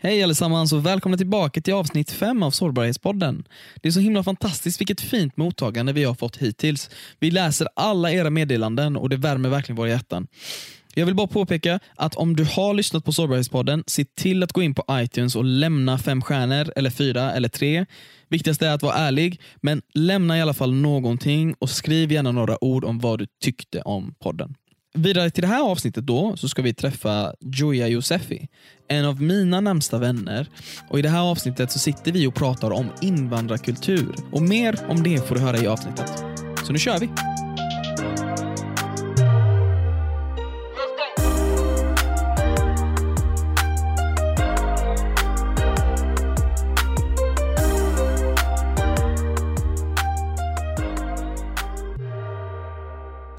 Hej allesammans och välkomna tillbaka till avsnitt 5 av Sårbarhetspodden. Det är så himla fantastiskt vilket fint mottagande vi har fått hittills. Vi läser alla era meddelanden och det värmer verkligen våra hjärtan. Jag vill bara påpeka att om du har lyssnat på Sårbarhetspodden, se till att gå in på iTunes och lämna fem stjärnor, eller fyra, eller tre. Viktigast är att vara ärlig, men lämna i alla fall någonting och skriv gärna några ord om vad du tyckte om podden. Vidare till det här avsnittet då så ska vi träffa Joya Josefi, en av mina närmsta vänner. Och I det här avsnittet så sitter vi och pratar om invandrarkultur. Och mer om det får du höra i avsnittet. Så nu kör vi!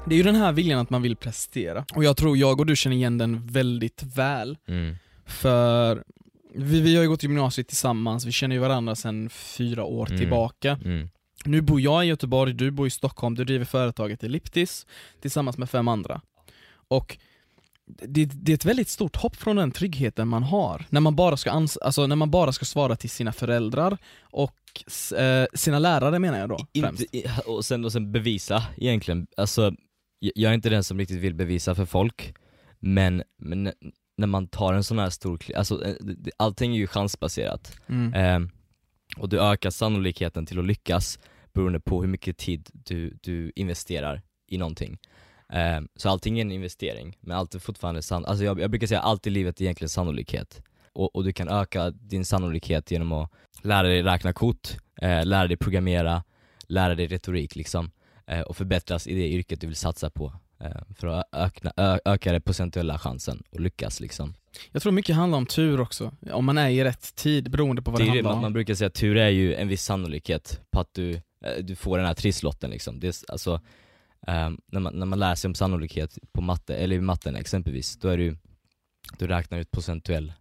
Det är ju den här viljan att man vill prestera. Och jag tror jag och du känner igen den väldigt väl. Mm. För vi, vi har ju gått i gymnasiet tillsammans, vi känner ju varandra sedan fyra år Mm. tillbaka. Mm. Nu bor jag i Göteborg, du bor i Stockholm, du driver företaget Elliptis tillsammans med fem andra. Och det, det är ett väldigt stort hopp från den tryggheten man har när man bara ska, ans- alltså, när man bara ska svara till sina föräldrar och eh, sina lärare menar jag då främst. Inte, och, sen, och sen bevisa egentligen, alltså jag är inte den som riktigt vill bevisa för folk, men, men när man tar en sån här stor alltså eh, allting är ju chansbaserat. Mm. Ehm, och du ökar sannolikheten till att lyckas beroende på hur mycket tid du, du investerar i någonting. Ehm, så allting är en investering, men allt är fortfarande sann, alltså jag, jag brukar säga allt i livet är egentligen sannolikhet. Och, och du kan öka din sannolikhet genom att lära dig räkna kort, eh, lära dig programmera, lära dig retorik liksom, eh, och förbättras i det yrket du vill satsa på. eh, för att öka, ö, öka den procentuella chansen och lyckas liksom. Jag tror mycket handlar om tur också, om man är i rätt tid beroende på vad Det det, handlar man, om. man brukar säga att tur är ju en viss sannolikhet på att du, eh, du får den här trisslotten liksom. Det är, alltså, ehm, när, man, när man lär sig om sannolikhet på matte, eller i matten exempelvis, då är ju, du räknar ut procentuell,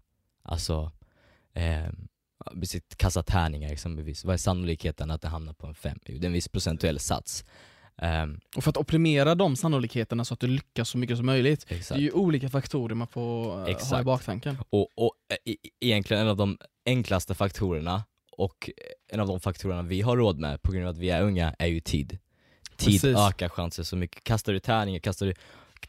alltså, eh, sitt kassa tärningar exempelvis. Vad är sannolikheten att det hamnar på en fem? Jo, det är en viss procentuell sats. Ehm, Och för att optimera de sannolikheterna så att du lyckas så mycket som möjligt, exakt. det är ju olika faktorer man får eh, ha i Exakt. baktanken. Och, och eh, e- egentligen en av de enklaste faktorerna och en av de faktorerna vi har råd med på grund av att vi är unga är ju tid. Tid Precis. ökar chanser så mycket. Kastar du tärningar, kastar du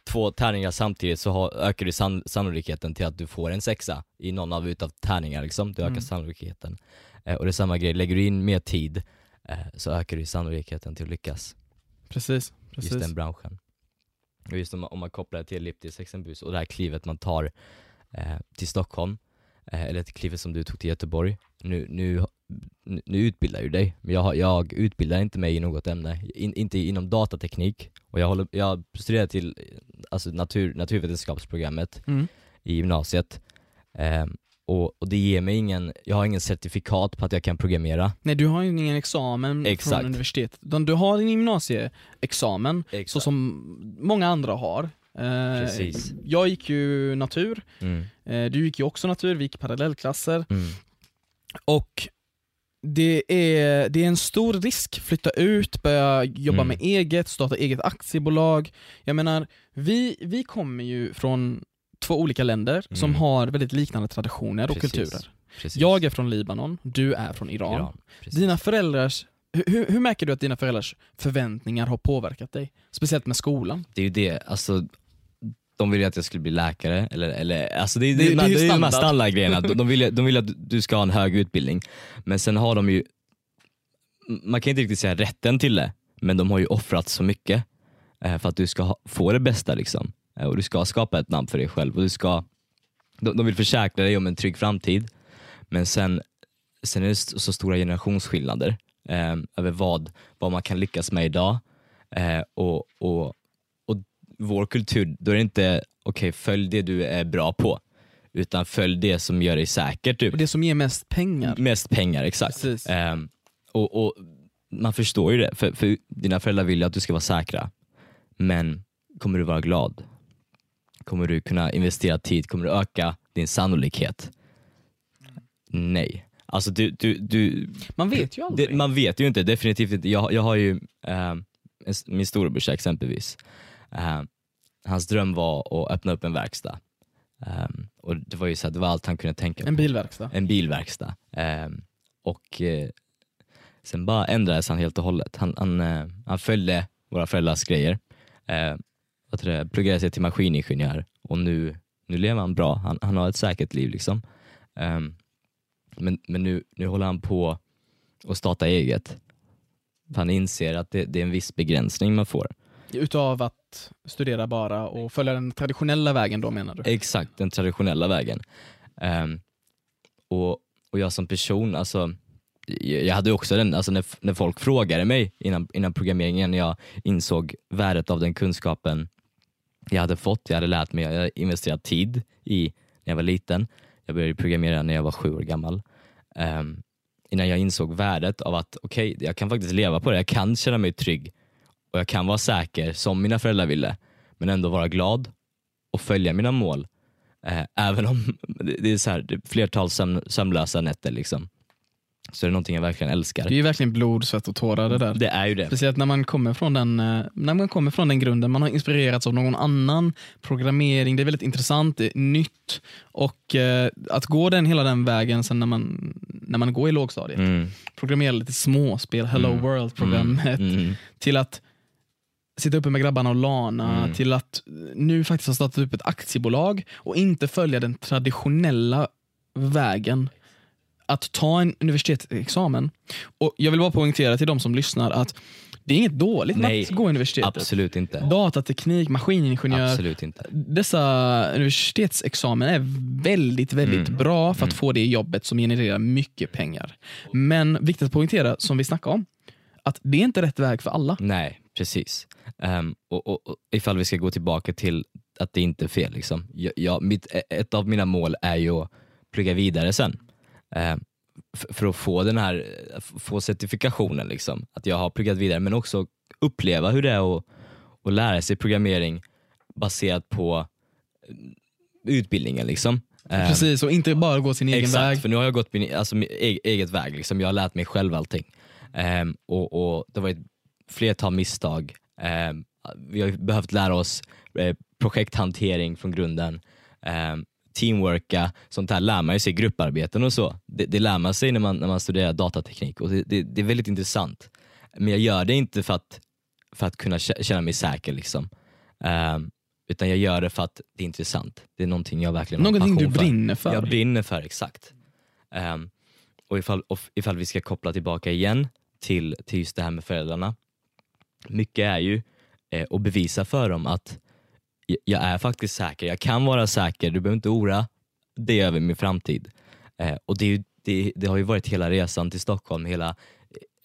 två tärningar samtidigt så har, ökar du san, sannolikheten till att du får en sexa i någon av utav tärningar liksom. Du ökar Mm. sannolikheten. Eh, och det är samma grej, lägger du in mer tid eh, så ökar du sannolikheten till att lyckas Precis, just precis. den branschen. Och just om man, om man kopplar det till Elliptis exempelvis och det här klivet man tar eh, till Stockholm, eh, eller till klivet som du tog till Göteborg. Nu, nu, nu utbildar du dig, men jag, jag utbildar inte mig i något ämne, In, inte inom datateknik. Och jag, håller, jag studerar till alltså natur, naturvetenskapsprogrammet Mm. i gymnasiet. Eh, och, och det ger mig ingen, jag har ingen certifikat på att jag kan programmera. Nej du har ju ingen examen Exakt. från universitetet, utan du har din gymnasieexamen, så som många andra har. Eh, Precis. Jag gick ju natur, Mm, eh, du gick ju också natur, vi gick parallellklasser mm, och det är, det är en stor risk, flytta ut, börja jobba Mm. med eget, starta eget aktiebolag. Jag menar, vi, vi kommer ju från två olika länder som Mm. har väldigt liknande traditioner och Precis. kulturer. precis. Jag är från Libanon, du är från Iran. Iran. Dina föräldrars, hur, hur märker du att dina föräldrars förväntningar har påverkat dig? Speciellt med skolan. Det är ju det, alltså de vill ju att jag skulle bli läkare, eller, eller alltså det, det, Det- det, det är ju är ju de här standard. standardgrejerna, de, de, vill, de vill att du ska ha en hög utbildning. Men sen har de ju, man kan inte riktigt säga rätten till det, men de har ju offrat så mycket eh, för att du ska ha, få det bästa liksom. Eh, och du ska skapa ett namn för dig själv och du ska, de, de vill försäkra dig om en trygg framtid. Men sen, sen är det så stora generationsskillnader eh, över vad, vad man kan lyckas med idag. Eh, och, och, och vår kultur, då är det inte okej följ det du är bra på, utan följ det som gör dig säker. Typ. Och det som ger mest pengar. Mest pengar, exakt. Ehm, och, och Man förstår ju det, för, för dina föräldrar vill ju att du ska vara säkra. Men kommer du vara glad? Kommer du kunna investera tid? Kommer du öka din sannolikhet? Nej. Alltså du, du, du, Man vet ju aldrig. det, man vet ju inte, definitivt inte. Jag, jag har ju eh, min storebrorsa exempelvis. Eh, hans dröm var att öppna upp en verkstad. Eh, och det var ju så här, det var allt han kunde tänka på. En bilverkstad. En bilverkstad. Ehm, och eh, sen bara ändrades han helt och hållet. Han, han, eh, han följde våra föräldrars grejer. Vad det, pluggade sig till maskiningenjör och nu, nu lever han bra. Han, han har ett säkert liv liksom. Ehm, men men nu, nu håller han på att starta eget. Han inser att det, det är en viss begränsning man får. Utav att studera bara och följa den traditionella vägen då menar du? Exakt, den traditionella vägen. Ehm, och, och jag som person, alltså, jag hade också den, alltså när, när folk frågade mig innan, innan programmeringen, när jag insåg värdet av den kunskapen jag hade fått, jag hade lärt mig, jag hade investerat tid i när jag var liten. Jag började programmera när jag var sju år gammal. Um, innan jag insåg värdet av att okej, jag kan faktiskt leva på det, jag kan känna mig trygg och jag kan vara säker som mina föräldrar ville, men ändå vara glad och följa mina mål. Eh, även om det är så här, det är flertal sömn, sömnlösa nätter. Liksom. Så det är någonting jag verkligen älskar. Det är ju verkligen blod, svett och tårar det där. Det är ju det. Speciellt när man kommer från den, eh, när man kommer från den grunden, man har inspirerats av någon annan programmering, det är väldigt intressant, det är nytt och eh, att gå den hela den vägen sen när man, när man går i lågstadiet, Mm. programmera lite småspel, Hello Mm. World-programmet, Mm. till att sitta uppe med grabbarna och lana, Mm. till att nu faktiskt ha startat upp ett aktiebolag och inte följa den traditionella vägen att ta en universitetsexamen. Och Jag vill bara poängtera till de som lyssnar att det är inget dåligt med Nej, att gå universitetet. Absolut inte. Datateknik, maskiningenjör. Absolut inte. Dessa universitetsexamen är väldigt, väldigt Mm. bra för att Mm. få det jobbet som genererar mycket pengar. Men viktigt att poängtera, som vi snackade om, att det är inte rätt väg för alla. Nej, precis. Um, och, och, och ifall vi ska gå tillbaka till att det inte är fel. Liksom. Jag, jag, mitt, ett av mina mål är ju att plugga vidare sen. F- för att få den här f- få certifikationen, liksom. att jag har pluggat vidare, men också uppleva hur det är att, att lära sig programmering baserat på eh, utbildningen. Liksom. Precis, och inte bara gå sin egen Exakt, väg. för nu har jag gått min alltså, min e- eget väg. Liksom. Jag har lärt mig själv allting. Ehm, och, och Det var ett flertal misstag. Ehm, vi har behövt lära oss eh, projekthantering från grunden. Um, teamworka, sånt här lär man ju sig i grupparbeten och så. Det, det lär man sig när man, när man studerar datateknik och det, det, det är väldigt intressant. Men jag gör det inte för att, för att kunna kä- känna mig säker. Liksom. Ehm, utan jag gör det för att det är intressant. Det är någonting jag verkligen har Någonting du passion för. brinner för. Jag brinner för, exakt. Um, och ifall, ifall vi ska koppla tillbaka igen till, till just det här med föräldrarna. Mycket är ju eh, att bevisa för dem att jag är faktiskt säker, jag kan vara säker, du behöver inte oroa dig över min framtid. Eh, och det, ju, det, det har ju varit hela resan till Stockholm, hela,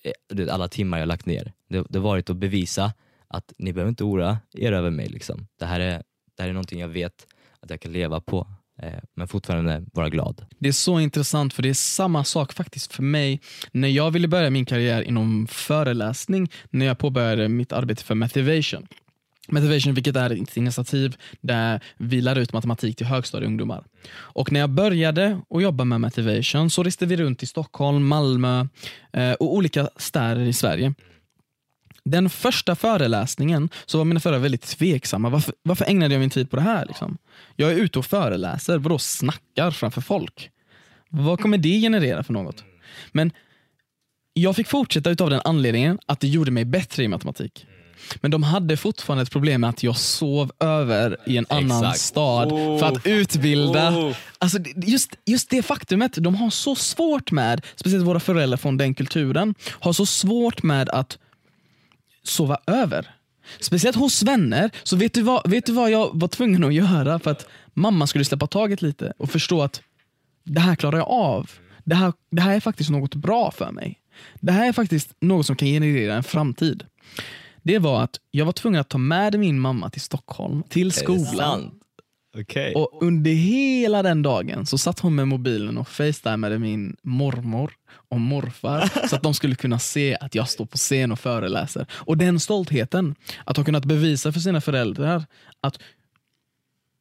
eh, eh alla timmar jag lagt ner. Det, det har varit att bevisa att ni behöver inte oroa er över mig. Liksom. Det, här är, det här är någonting jag vet att jag kan leva på, eh, men fortfarande vara glad. Det är så intressant för det är samma sak faktiskt för mig när jag ville börja min karriär inom föreläsning när jag påbörjade mitt arbete för Motivation. Motivation vilket är ett initiativ där vi lär ut matematik till högstadieungdomar. Och när jag började att jobba med Motivation så reste vi runt i Stockholm, Malmö eh, och olika städer i Sverige. Den första föreläsningen så var mina föräldrar väldigt tveksamma. Varför, varför ägnade jag min tid på det här? Liksom? Jag är ute och föreläser, vadå snackar framför folk? Vad kommer det generera för något? Men jag fick fortsätta utav den anledningen att det gjorde mig bättre i matematik. Men de hade fortfarande ett problem med att jag sov över i en annan Exakt. stad Oh. för att utbilda. Oh. Alltså, just, just det faktumet, de har så svårt med, speciellt våra föräldrar från den kulturen, har så svårt med att sova över. Speciellt hos vänner, så vet du, vad, vet du vad jag var tvungen att göra för att mamma skulle släppa taget lite och förstå att det här klarar jag av. Det här, det här är faktiskt något bra för mig. Det här är faktiskt något som kan generera en framtid. Det var att jag var tvungen att ta med min mamma till Stockholm, till skolan. Okej. Och under hela den dagen så satt hon med mobilen och facetimade min mormor och morfar så att de skulle kunna se att jag står på scen och föreläser. Och den stoltheten, att ha kunnat bevisa för sina föräldrar att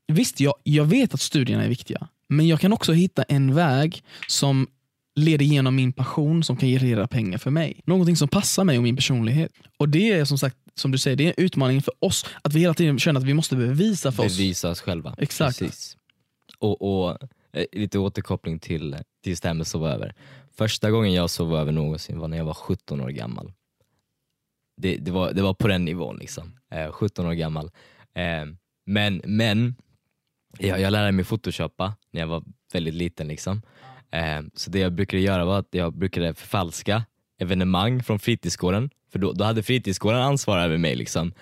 visst, jag, jag vet att studierna är viktiga, men jag kan också hitta en väg som leder igenom min passion som kan generera pengar för mig. Någonting som passar mig och min personlighet. Och det är som sagt, som du säger, det är en utmaning för oss att vi hela tiden känner att vi måste bevisa för oss. Bevisa oss själva. Exakt. Precis. och, och eh, lite återkoppling till, till det här med sova över. Första gången jag sov över någonsin var när jag var 17 år gammal. Det, det, var, det var på den nivån liksom. Eh, 17 år gammal. Eh, men men jag, jag lärde mig photoshoppa när jag var väldigt liten. liksom. Eh, så det jag brukade göra var att jag brukade förfalska evenemang från fritidsgården, för då, då hade fritidsgården ansvar över mig. liksom.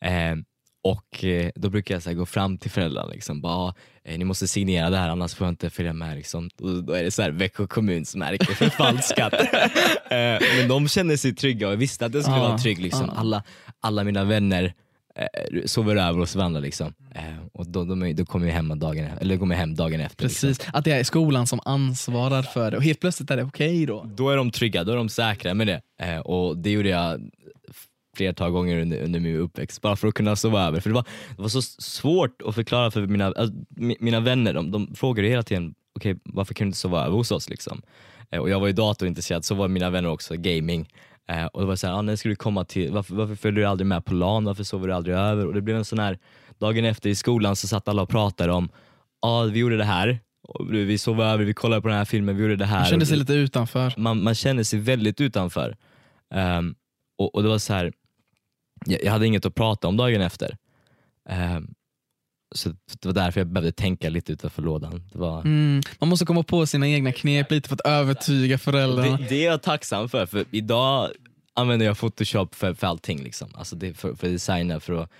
Eh, och eh, då brukar jag så gå fram till föräldrarna liksom, bara, eh, ni måste signera det här annars får jag inte följa med. Liksom. Och då är det så här, Växjö kommunsmärke förfalskat. eh, men de kände sig trygga och jag visste att det skulle Ja, vara trygg. Liksom. ja. Alla, alla mina vänner eh, sover över hos varandra. Liksom. Eh, och då, då, då kommer jag hem dagen, eller kommer hem dagen efter. Liksom. Precis, att det är skolan som ansvarar för det och helt plötsligt är det okej då. Då är de trygga, då är de säkra med det. Eh, och det gjorde jag flertal gånger under, under min uppväxt, bara för att kunna sova över. För det var, det var så svårt att förklara för mina, alltså, mi- mina vänner, de, de frågade hela tiden, okej varför kunde du inte sova över hos oss? Liksom? Och jag var ju datorintresserad, så var mina vänner också, gaming. Eh, och det var såhär, ah, när ska du komma till, varför, varför följer du aldrig med på LAN? Varför sover du aldrig över? Och det blev en sån här, dagen efter i skolan så satt alla och pratade om, ja ah, vi gjorde det här, och vi sov över, vi kollade på den här filmen, vi gjorde det här. Man kände sig lite utanför. man, man känner sig väldigt utanför. Ehm, och, och det var så här, jag, jag hade inget att prata om dagen efter. Ehm, så det var därför jag behövde tänka lite utanför lådan. Det, var, Mm, man måste komma på sina egna knep lite för att övertyga föräldrarna. det, det är jag tacksam för, för idag använder jag photoshop för, för allting. Liksom. Alltså det, för, för designa, för att,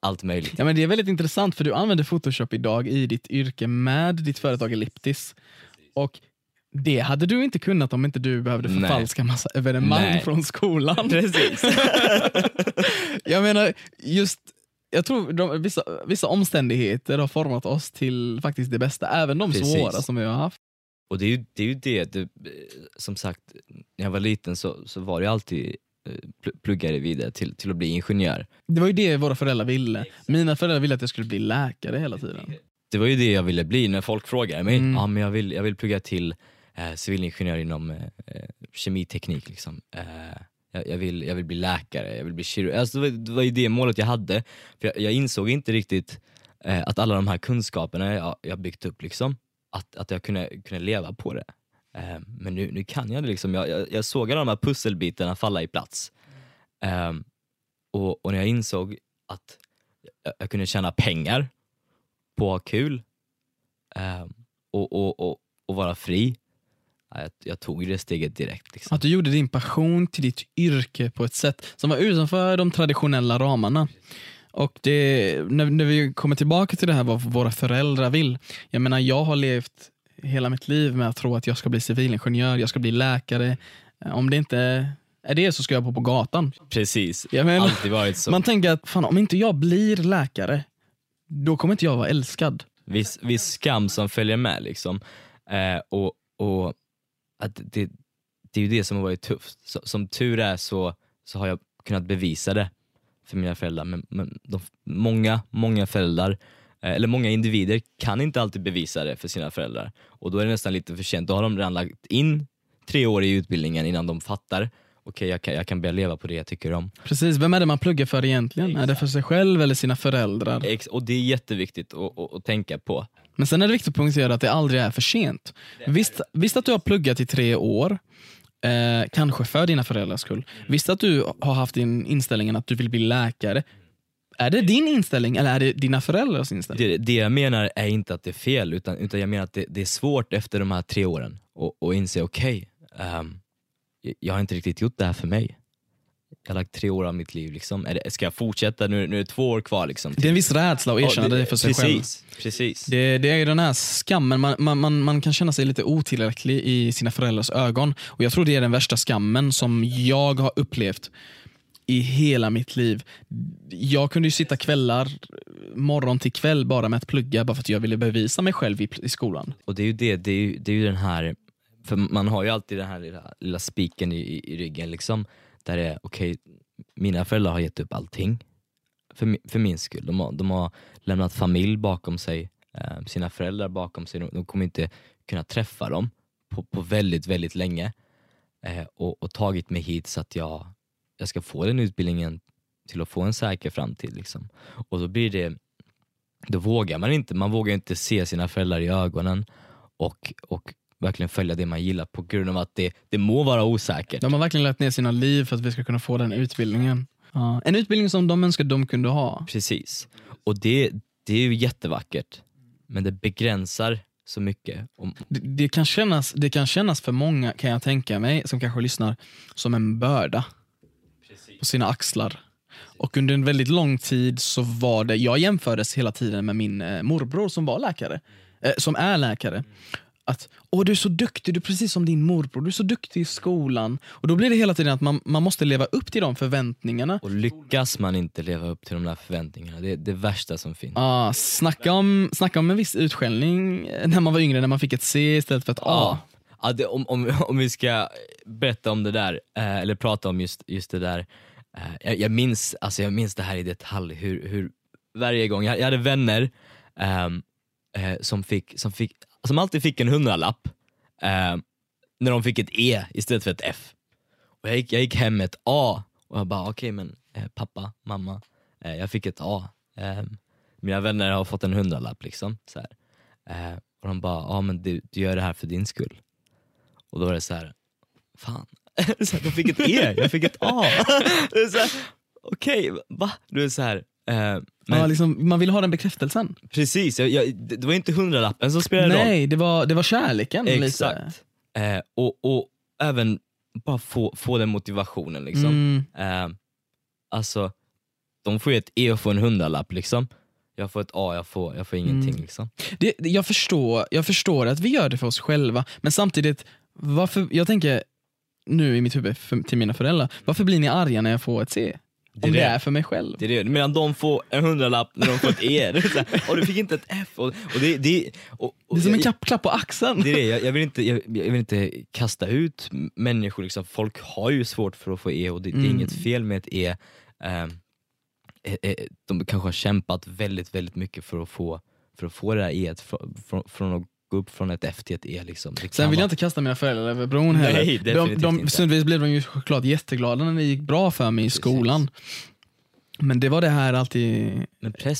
allt möjligt. Ja, men det är väldigt intressant för du använder Photoshop idag i ditt yrke med ditt företag Elliptis. Och det hade du inte kunnat om inte du behövde Nej. förfalska massa evenemang Nej. från skolan. Precis. jag menar, just jag tror de, vissa, vissa omständigheter har format oss till faktiskt det bästa, även de Precis. svåra som vi har haft. Och det är ju det, är ju det, det som sagt, när jag var liten så, så var det alltid eh, pl- pluggade vidare till, till att bli ingenjör. Det var ju det våra föräldrar ville. Mina föräldrar ville att jag skulle bli läkare hela tiden. Det var ju det jag ville bli när folk frågade mig. Mm. Ja, men jag, vill, jag vill plugga till eh, civilingenjör inom eh, eh, kemiteknik. Liksom. Eh, jag, jag, vill, jag vill bli läkare, jag vill bli kirurg. Alltså, det, var, det var ju det målet jag hade. För jag, jag insåg inte riktigt eh, att alla de här kunskaperna jag, jag byggt upp, liksom, att, att jag kunde, kunde leva på det. Eh, men nu, nu kan jag det. Liksom. Jag, jag, jag såg alla de här pusselbitarna falla i plats. Eh, och, och när jag insåg att jag, jag kunde tjäna pengar på att ha kul ehm, och, och, och, och vara fri. Ja, Jag, jag tog det steget direkt. Liksom. Att du gjorde din passion till ditt yrke på ett sätt som var utanför de traditionella ramarna. Och det, när, när vi kommer tillbaka till det här vad våra föräldrar vill. Jag menar, jag har levt hela mitt liv med att tro att jag ska bli civilingenjör, jag ska bli läkare. Om det inte är det så ska jag bo på gatan. Precis, Jag menar, alltid varit så. man tänker att fan, om inte jag blir läkare, då kommer inte jag vara älskad. Viss, viss skam som följer med. Liksom. Eh, och, och att det, det är ju det som har varit tufft. Så, som tur är så, så har jag kunnat bevisa det för mina föräldrar. Men, men de, många, många föräldrar, eh, eller många individer kan inte alltid bevisa det för sina föräldrar. Och då är det nästan lite för sent. Då har de redan lagt in tre år i utbildningen innan de fattar okej jag, kan, jag kan börja leva på det jag tycker om. Precis, vem är det man pluggar för egentligen? Är det för sig själv eller sina föräldrar? Ex- Och det är jätteviktigt att, att, att tänka på. Men sen är det viktigt att poängtera att det aldrig är för sent. Visst, visst att du har pluggat i tre år, eh, kanske för dina föräldrars skull. Visst att du har haft din inställningen att du vill bli läkare. Är det din inställning eller är det dina föräldrars inställning? Det, det jag menar är inte att det är fel, utan, utan jag menar att det, det är svårt efter de här tre åren att inse, okej, ehm, jag har inte riktigt gjort det här för mig. Jag har lagt tre år av mitt liv, liksom. är det, ska jag fortsätta? Nu, nu är det två år kvar. Liksom, Det är en viss rädsla att erkänna det, för sig själv. precis, Precis. Det, det är ju den här skammen, man, man, man, man kan känna sig lite otillräcklig i sina föräldrars ögon. Och Jag tror det är den värsta skammen som jag har upplevt i hela mitt liv. Jag kunde ju sitta kvällar, morgon till kväll bara med att plugga bara för att jag ville bevisa mig själv i, i skolan. Och det är ju det, det är ju, det är ju den här, för man har ju alltid den här lilla, lilla spiken i, i, i ryggen liksom, där det är okej, mina föräldrar har gett upp allting för, för min skull. De har, de har lämnat familj bakom sig, eh, sina föräldrar bakom sig, de, de kommer inte kunna träffa dem på, på väldigt, väldigt länge eh, och, och tagit mig hit så att jag, jag ska få den utbildningen till att få en säker framtid. Liksom. Och då blir det då vågar man inte. Man vågar inte se sina föräldrar i ögonen och, och verkligen följa det man gillar på grund av att det, det må vara osäkert. De har verkligen lagt ner sina liv för att vi ska kunna få den utbildningen. Ja. En utbildning som de önskar de kunde ha. Precis. Och det, det är ju jättevackert. Men det begränsar så mycket. Om, Det, det, kan kännas, det kan kännas för många, kan jag tänka mig, som kanske lyssnar, som en börda på sina axlar. Och under en väldigt lång tid så var det, jag jämfördes hela tiden med min eh, morbror som var läkare, eh, som är läkare. Att åh du är så duktig, du är precis som din morbror, du är så duktig i skolan. Och då blir det hela tiden att man, man måste leva upp till de förväntningarna. och lyckas man inte leva upp till de där förväntningarna, det är det värsta som finns. Ah, snacka, om, snacka om en viss utskällning när man var yngre, när man fick ett C istället för ett A. Ja. Ja, det, om, om, om vi ska berätta om det där, eh, eller prata om just, just det där. Eh, jag, jag, minns, alltså jag minns det här i detalj, hur, hur varje gång, jag, jag hade vänner ehm, eh, som, fick, som, fick, som alltid fick en hundralapp eh, när de fick ett E istället för ett F. Och jag, gick, jag gick hem med ett A och jag bara okej men eh, pappa, mamma, eh, jag fick ett A. Eh, mina vänner har fått en hundralapp liksom. Så här. Eh, och de bara, ja men du, du gör det här för din skull. Och då var det så här, fan. så här, jag fick ett E, jag fick ett A. Okej, okay, Okej, va? Du är så här, eh, Ja, liksom, man vill ha den bekräftelsen. precis, jag, jag, det var inte hundralappen som spelade roll. Nej, det var, det var kärleken. Exakt. Eh, och, och även bara få, få den motivationen liksom. Mm. Eh, alltså, de får ju ett E och får en hundralapp liksom. Jag får ett A, jag får, jag får ingenting Mm. liksom. Det- jag, förstår, jag förstår att vi gör det för oss själva, men samtidigt, varför, jag tänker nu i mitt huvud för, till mina föräldrar, varför blir ni arga när jag får ett C? Det Om det det. är för mig själv. Det är det. Medan de får en hundralapp när de får ett E. Det är så här, och du fick inte ett F. Och, och det, det, och, och Det är som en klapp, klapp på axeln. Det är det, jag, jag, vill inte, jag, jag vill inte kasta ut människor, liksom. folk har ju svårt för att få E och det, det är Mm. inget fel med ett E. Eh, de kanske har kämpat väldigt, väldigt mycket för att få, för att få det där E från, från, från gå upp från ett F till ett E. Liksom. Det Sen vill jag inte kasta mina föräldrar över bron heller. Nej, de, de, stundvis blev de ju såklart jätteglada när det gick bra för mig i Precis. skolan. Men det var det här alltid,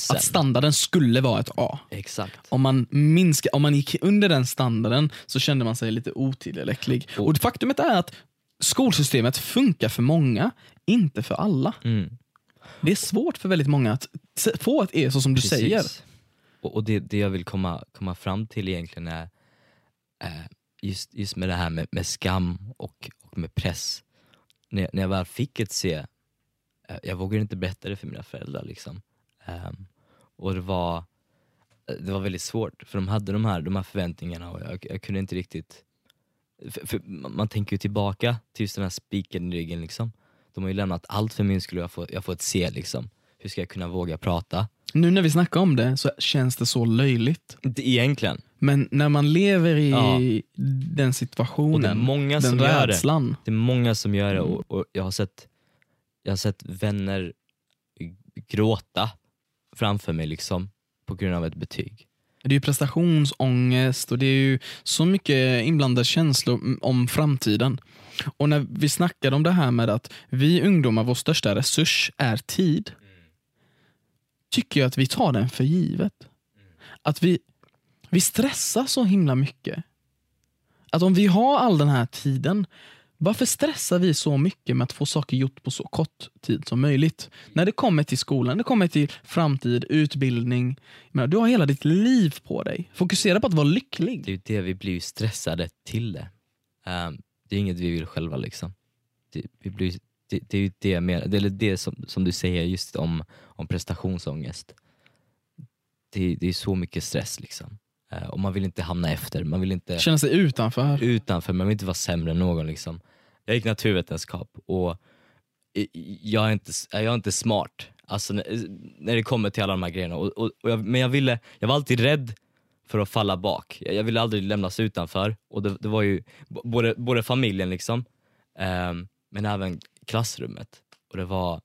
att standarden skulle vara ett A. exakt. Om man, minska, om man gick under den standarden så kände man sig lite otillräcklig. Och- Och faktumet är att skolsystemet funkar för många, inte för alla. Mm. Det är svårt för väldigt många att få ett E så som du Precis. säger. Och, och det, det jag vill komma, komma fram till egentligen är eh, just, just med det här med, med skam och, och med press. När, när jag väl fick ett C, eh, jag vågade inte berätta det för mina föräldrar. Liksom. Eh, och det var, eh, det var väldigt svårt, för de hade de här, de här förväntningarna och jag, jag kunde inte riktigt... För, för man man tänker ju tillbaka till just den här spiken i ryggen. Liksom. De har ju lämnat allt för min skull och jag får, jag får ett C. Liksom. Hur ska kunna våga prata? Nu när vi snackar om det så känns det så löjligt. Inte egentligen. Men när man lever i Ja. den situationen, det är många den som gör det. rädslan. Det är många som gör det och, och jag, har sett, jag har sett vänner gråta framför mig liksom på grund av ett betyg. Det är ju prestationsångest och det är ju så mycket inblandade känslor om framtiden. Och när vi snackar om det här med att vi ungdomar, vår största resurs är tid. Tycker jag att vi tar den för givet. Att vi, vi stressar så himla mycket. Att om vi har all den här tiden, varför stressar vi så mycket med att få saker gjort på så kort tid som möjligt? När det kommer till skolan, det kommer till framtid, utbildning. Menar, du har hela ditt liv på dig. Fokusera på att vara lycklig. Det är ju det, vi blir stressade till det. Um, det är inget vi vill själva liksom. Det, vi blir, det, det är ju det, menar, det som, som du säger just om, om prestationsångest. Det, det är så mycket stress liksom. Eh, och man vill inte hamna efter, man vill inte Känna sig utanför. utanför, man vill inte vara sämre än någon. Liksom. Jag gick naturvetenskap och jag är inte, jag är inte smart alltså, när, när det kommer till alla de här grejerna. Och, och, och jag, men jag, ville, jag var alltid rädd för att falla bak. Jag, jag ville aldrig lämnas utanför. Och det, det var ju både, både familjen liksom, ehm, men även klassrummet. Och det var,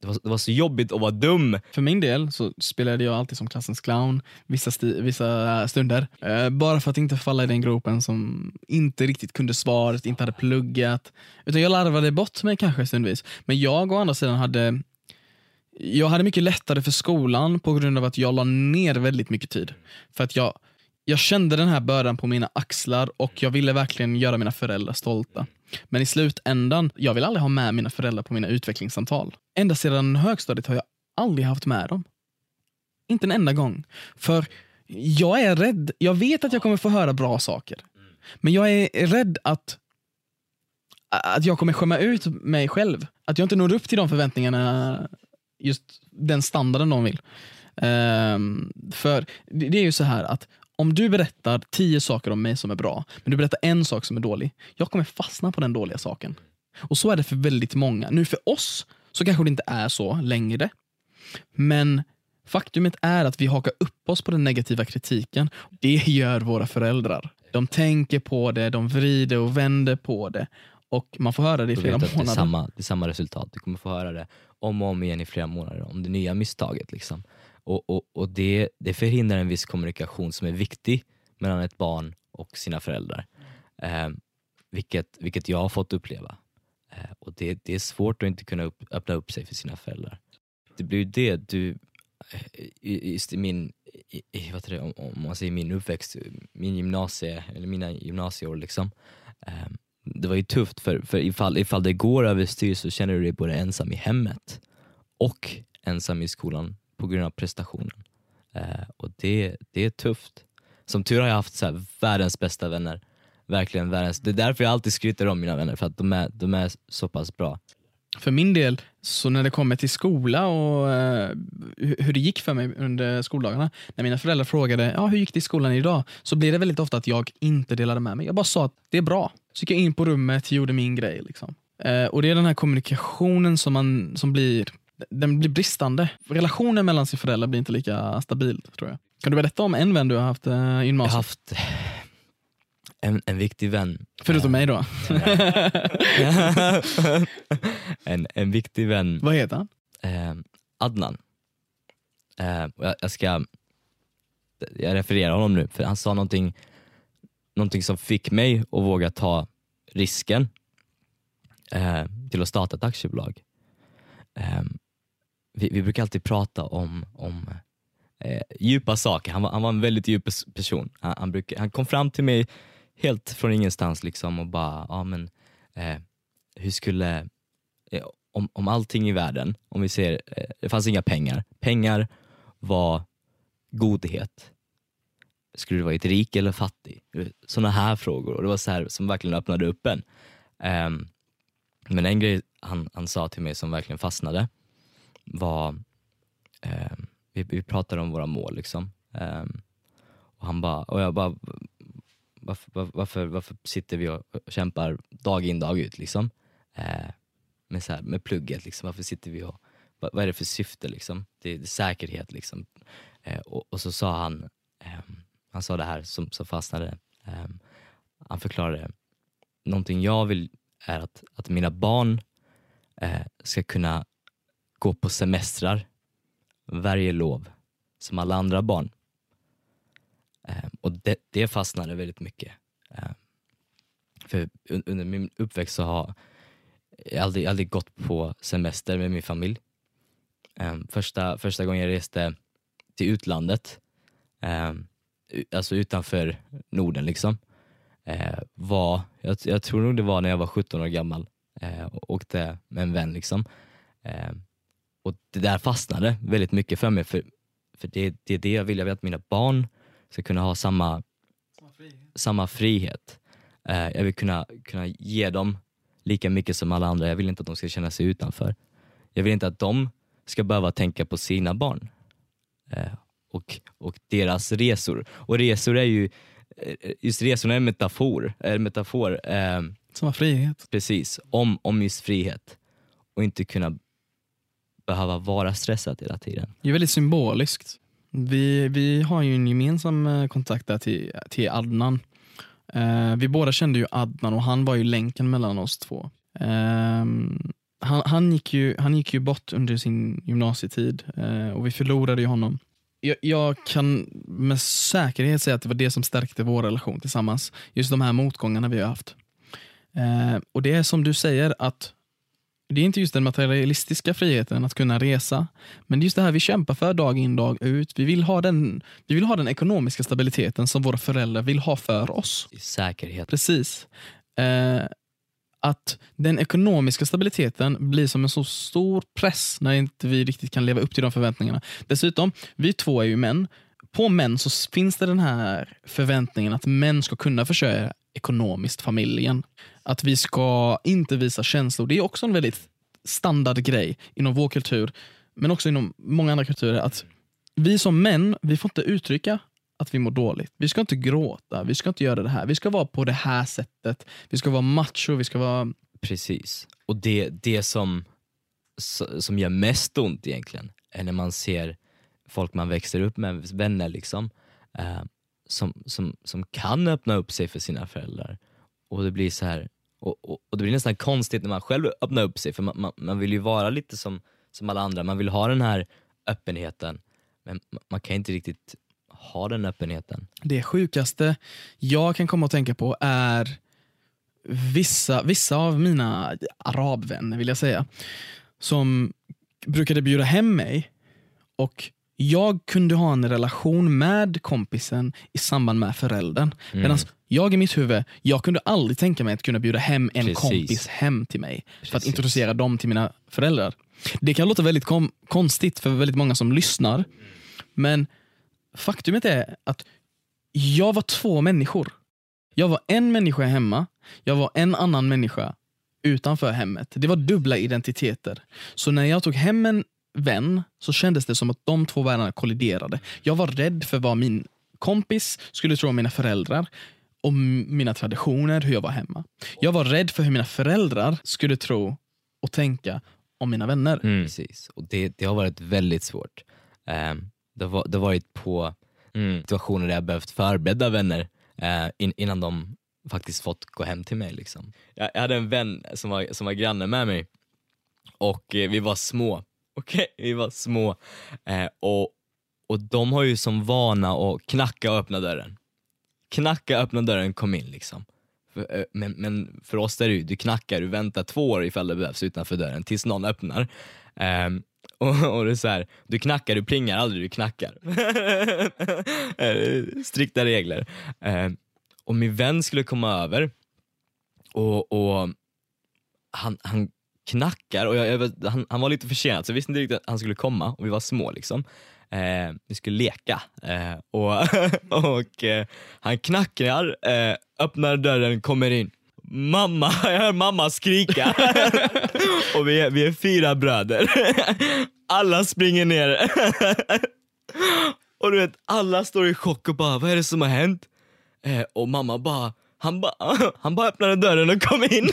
det, var, det var så jobbigt att vara dum. För min del så spelade jag alltid som klassens clown vissa, sti- vissa eh, stunder. Eh, bara för att inte falla i den gropen som inte riktigt kunde svaret, inte hade pluggat. Utan jag larvade bort mig kanske stundvis. Men jag å andra sidan hade jag hade mycket lättare för skolan på grund av att jag la ner väldigt mycket tid. För att jag, jag kände den här bördan på mina axlar och jag ville verkligen göra mina föräldrar stolta. Men i slutändan, jag vill aldrig ha med mina föräldrar på mina utvecklingssamtal. Ända sedan högstadiet har jag aldrig haft med dem. Inte en enda gång. För jag är rädd. Jag vet att jag kommer få höra bra saker. Men jag är rädd att, att jag kommer skämma ut mig själv. Att jag inte når upp till de förväntningarna, just den standarden de vill. Um, för det, det är ju så här att om du berättar tio saker om mig som är bra, men du berättar en sak som är dålig, jag kommer fastna på den dåliga saken. Och så är det för väldigt många. Nu för oss så kanske det inte är så längre. Men faktumet är att vi hakar upp oss på den negativa kritiken. Det gör våra föräldrar. De tänker på det, de vrider och vänder på det. Och man får höra det i flera att det är, månader. samma, det är samma resultat. Du kommer få höra det om och om igen i flera månader om det nya misstaget. Liksom. Och, och, och det, det förhindrar en viss kommunikation som är viktig mellan ett barn och sina föräldrar. Eh, vilket, vilket jag har fått uppleva. Eh, och det, det är svårt att inte kunna upp, öppna upp sig för sina föräldrar. Det blir ju det du, i- just i min, i, vad det, om, om man säger min uppväxt, min gymnasie, eller mina gymnasieår liksom. Eh, det var ju tufft för, för ifall, ifall det går överstyr så känner du dig både ensam i hemmet och ensam i skolan på grund av prestationen. Eh, och det, det är tufft. Som tur har jag haft så här, världens bästa vänner. Verkligen världens. Det är därför jag alltid skryter om mina vänner, för att de är, de är så pass bra. För min del, så när det kommer till skola och eh, hur det gick för mig under skoldagarna. När mina föräldrar frågade ja, hur gick det i skolan idag? Så blev det väldigt ofta att jag inte delade med mig. Jag bara sa att det är bra. Så gick jag in på rummet, gjorde min grej. Liksom. Eh, och Det är den här kommunikationen som, man, som blir, den blir bristande. Relationen mellan sin föräldrar blir inte lika stabil tror jag. Kan du berätta om en vän du har haft eh, i Jag har gymnasiet? haft en, en viktig vän. Förutom mig då. en, en viktig vän Vad heter han? eh, Adnan. Eh, jag, jag ska jag refererar honom nu, för han sa någonting, någonting som fick mig att våga ta risken eh, till att starta ett aktiebolag. Eh, vi, vi brukar alltid prata om, om eh, djupa saker. Han var, han var en väldigt djup person. Han, han, brukar, han kom fram till mig helt från ingenstans liksom och bara, ja men eh, hur skulle, eh, om, om allting i världen, om vi ser, eh, det fanns inga pengar. Pengar var godhet. Skulle du vara ett rik eller fattig? Sådana här frågor. Och det var så här som verkligen öppnade upp en. Ehm, men en grej han, han sa till mig som verkligen fastnade var, eh, vi, vi pratade om våra mål liksom. Eh, och han bara, och jag bara, varför, varför, varför sitter vi och kämpar dag in dag ut liksom? Eh, med, så här, med plugget, liksom. varför sitter vi och, vad, vad är det för syfte liksom? Det det är säkerhet liksom. Eh, och, och så sa han, ehm, han sa det här som, som fastnade, Ehm, han förklarade, någonting jag vill är att, att mina barn eh, ska kunna gå på semestrar varje lov som alla andra barn. Eh, och det, det fastnade väldigt mycket. Eh, för under min uppväxt så har jag aldrig, aldrig gått på semester med min familj. Eh, första, första gången jag reste till utlandet, eh, alltså utanför Norden liksom, eh, var, jag, jag tror nog det var när jag var 17 år gammal eh, och åkte med en vän. Liksom. Ehm, och det där fastnade väldigt mycket för mig, för, för det, det är det jag vill. Jag vill att mina barn ska kunna ha samma, samma frihet. Eh, jag vill kunna, kunna ge dem lika mycket som alla andra. Jag vill inte att de ska känna sig utanför. Jag vill inte att de ska behöva tänka på sina barn eh, och, och deras resor. Och resor är ju, eh, just resorna är en metafor, är en metafor eh, Som har frihet. precis, om, om just frihet. Och inte kunna behöva vara stressad hela tiden. Det är väldigt symboliskt. Vi, vi har ju en gemensam eh, kontakt där till, till Adnan. Eh, vi båda kände ju Adnan och han var ju länken mellan oss två. Eh, han, han, gick ju, han gick ju bort under sin gymnasietid eh, och vi förlorade ju honom. Jag, jag kan med säkerhet säga att det var det som stärkte vår relation tillsammans. Just de här motgångarna vi har haft. Eh, och det är som du säger att det är inte just den materialistiska friheten att kunna resa, men det är just det här vi kämpar för dag in dag ut. Vi vill ha den, vi vill ha den ekonomiska stabiliteten som våra föräldrar vill ha för oss. Säkerhet. Precis. Eh, att den ekonomiska stabiliteten blir som en så stor press när inte vi riktigt kan leva upp till de förväntningarna. Dessutom, vi två är ju män. På män så finns det den här förväntningen att män ska kunna försörja ekonomiskt familjen. Att vi ska inte visa känslor. Det är också en väldigt standard grej inom vår kultur, men också inom många andra kulturer. Att vi som män, vi får inte uttrycka att vi mår dåligt. Vi ska inte gråta, vi ska inte göra det här. Vi ska vara på det här sättet. Vi ska vara macho, vi ska vara... Precis. Och det, det som, som gör mest ont egentligen är när man ser folk man växer upp med, vänner liksom, eh, som, som, som kan öppna upp sig för sina föräldrar. Och det blir så här och, och, och, det blir nästan konstigt när man själv öppnar upp sig, för man, man, man, vill ju vara lite som, som alla andra, man vill ha den här öppenheten, men man kan inte riktigt ha den öppenheten. Det sjukaste jag kan komma att tänka på är vissa, vissa av mina arabvänner, vill jag säga, som brukade bjuda hem mig och jag kunde ha en relation med kompisen i samband med föräldern. Mm. Medan jag i mitt huvud, jag kunde aldrig tänka mig att kunna bjuda hem en Precis. kompis hem till mig Precis. för att introducera dem till mina föräldrar. Det kan låta väldigt konstigt för väldigt många som lyssnar. Men faktumet är att jag var två människor. Jag var en människa hemma, jag var en annan människa utanför hemmet. Det var dubbla identiteter. Så när jag tog hem en vän så kändes det som att de två världarna kolliderade. Jag var rädd för vad min kompis skulle tro om mina föräldrar om mina traditioner, hur jag var hemma. Jag var rädd för hur mina föräldrar skulle tro och tänka om mina vänner. Mm. Precis, och det, det har varit väldigt svårt. Um, det, har, det har varit på mm, situationer där jag behövt förbereda vänner uh, in, innan de faktiskt fått gå hem till mig. Liksom. Jag, jag hade en vän som var, som var granne med mig och eh, vi var små. Okej, okay? vi var små. Eh, och, och de har ju som vana att knacka och öppna dörren knacka, öppna dörren, kom in liksom. För, eh, men, men, för oss är det ju, du knackar, du väntar två år ifall det behövs utanför dörren tills någon öppnar. Eh, och, och det är så här, du knackar, du plingar aldrig, du knackar. Eh, strikta regler. Ehm, och min vän skulle komma över och, och han, han knackar och jag, jag, han, han var lite försenad så jag visste inte riktigt att han skulle komma och vi var små liksom eh, vi skulle leka eh, och, och eh, han knackar, eh, öppnar dörren, kommer in. Mamma, jag hör mamma skrika. och vi är, vi är fyra bröder. Alla springer ner. och du vet, alla står i chock och bara, vad är det som har hänt? Eh, och mamma bara, han bara, han bara öppnade dörren och kom in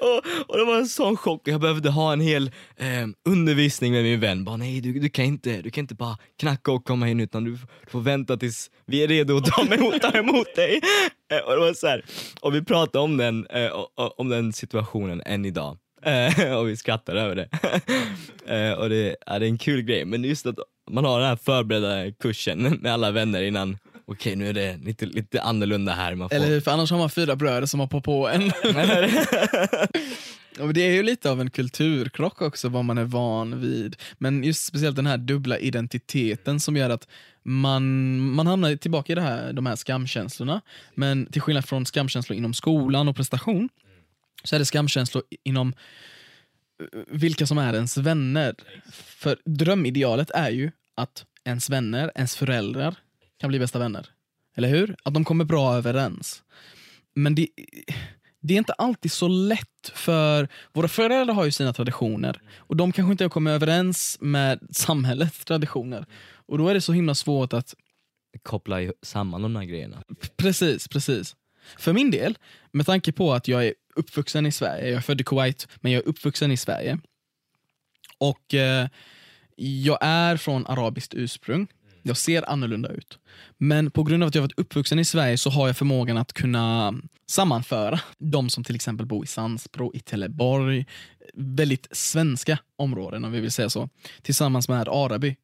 och, och det var en sån chock, jag behövde ha en hel eh, undervisning med min vän. Bara, nej, du, du, kan inte, du kan inte bara knacka och komma in utan du, du får vänta tills vi är redo att ta emot, ta emot dig. Eh, och, det var så här, och vi pratade om den, eh, om den situationen än idag. Eh, och vi skrattar över det. Eh, och det, ja, det är en kul grej, men just att man har den här förberedda kursen med alla vänner innan okej nu är det lite, lite annorlunda här. Man får... Eller hur, för annars har man fyra bröder som hoppar på en. det är ju lite av en kulturkrock också, vad man är van vid. Men just speciellt den här dubbla identiteten som gör att man, man hamnar tillbaka i det här, de här skamkänslorna. Men till skillnad från skamkänslor inom skolan och prestation, så är det skamkänslor inom eh, vilka som är ens vänner. För drömidealet är ju att ens vänner, ens föräldrar, kan bli bästa vänner. Eller hur? Att de kommer bra överens. Men det, det är inte alltid så lätt för våra föräldrar har ju sina traditioner och de kanske inte kommer överens med samhällets traditioner. Och då är det så himla svårt att koppla samman de här grejerna. Precis, precis. För min del, med tanke på att jag är uppvuxen i Sverige, jag är född i Kuwait, men jag är uppvuxen i Sverige. Och eh, jag är från arabiskt ursprung. Jag ser annorlunda ut. Men på grund av att jag varit uppvuxen i Sverige så har jag förmågan att kunna sammanföra de som till exempel bor i Sandsbro, i Teleborg, väldigt svenska områden om vi vill säga så, tillsammans med Araby.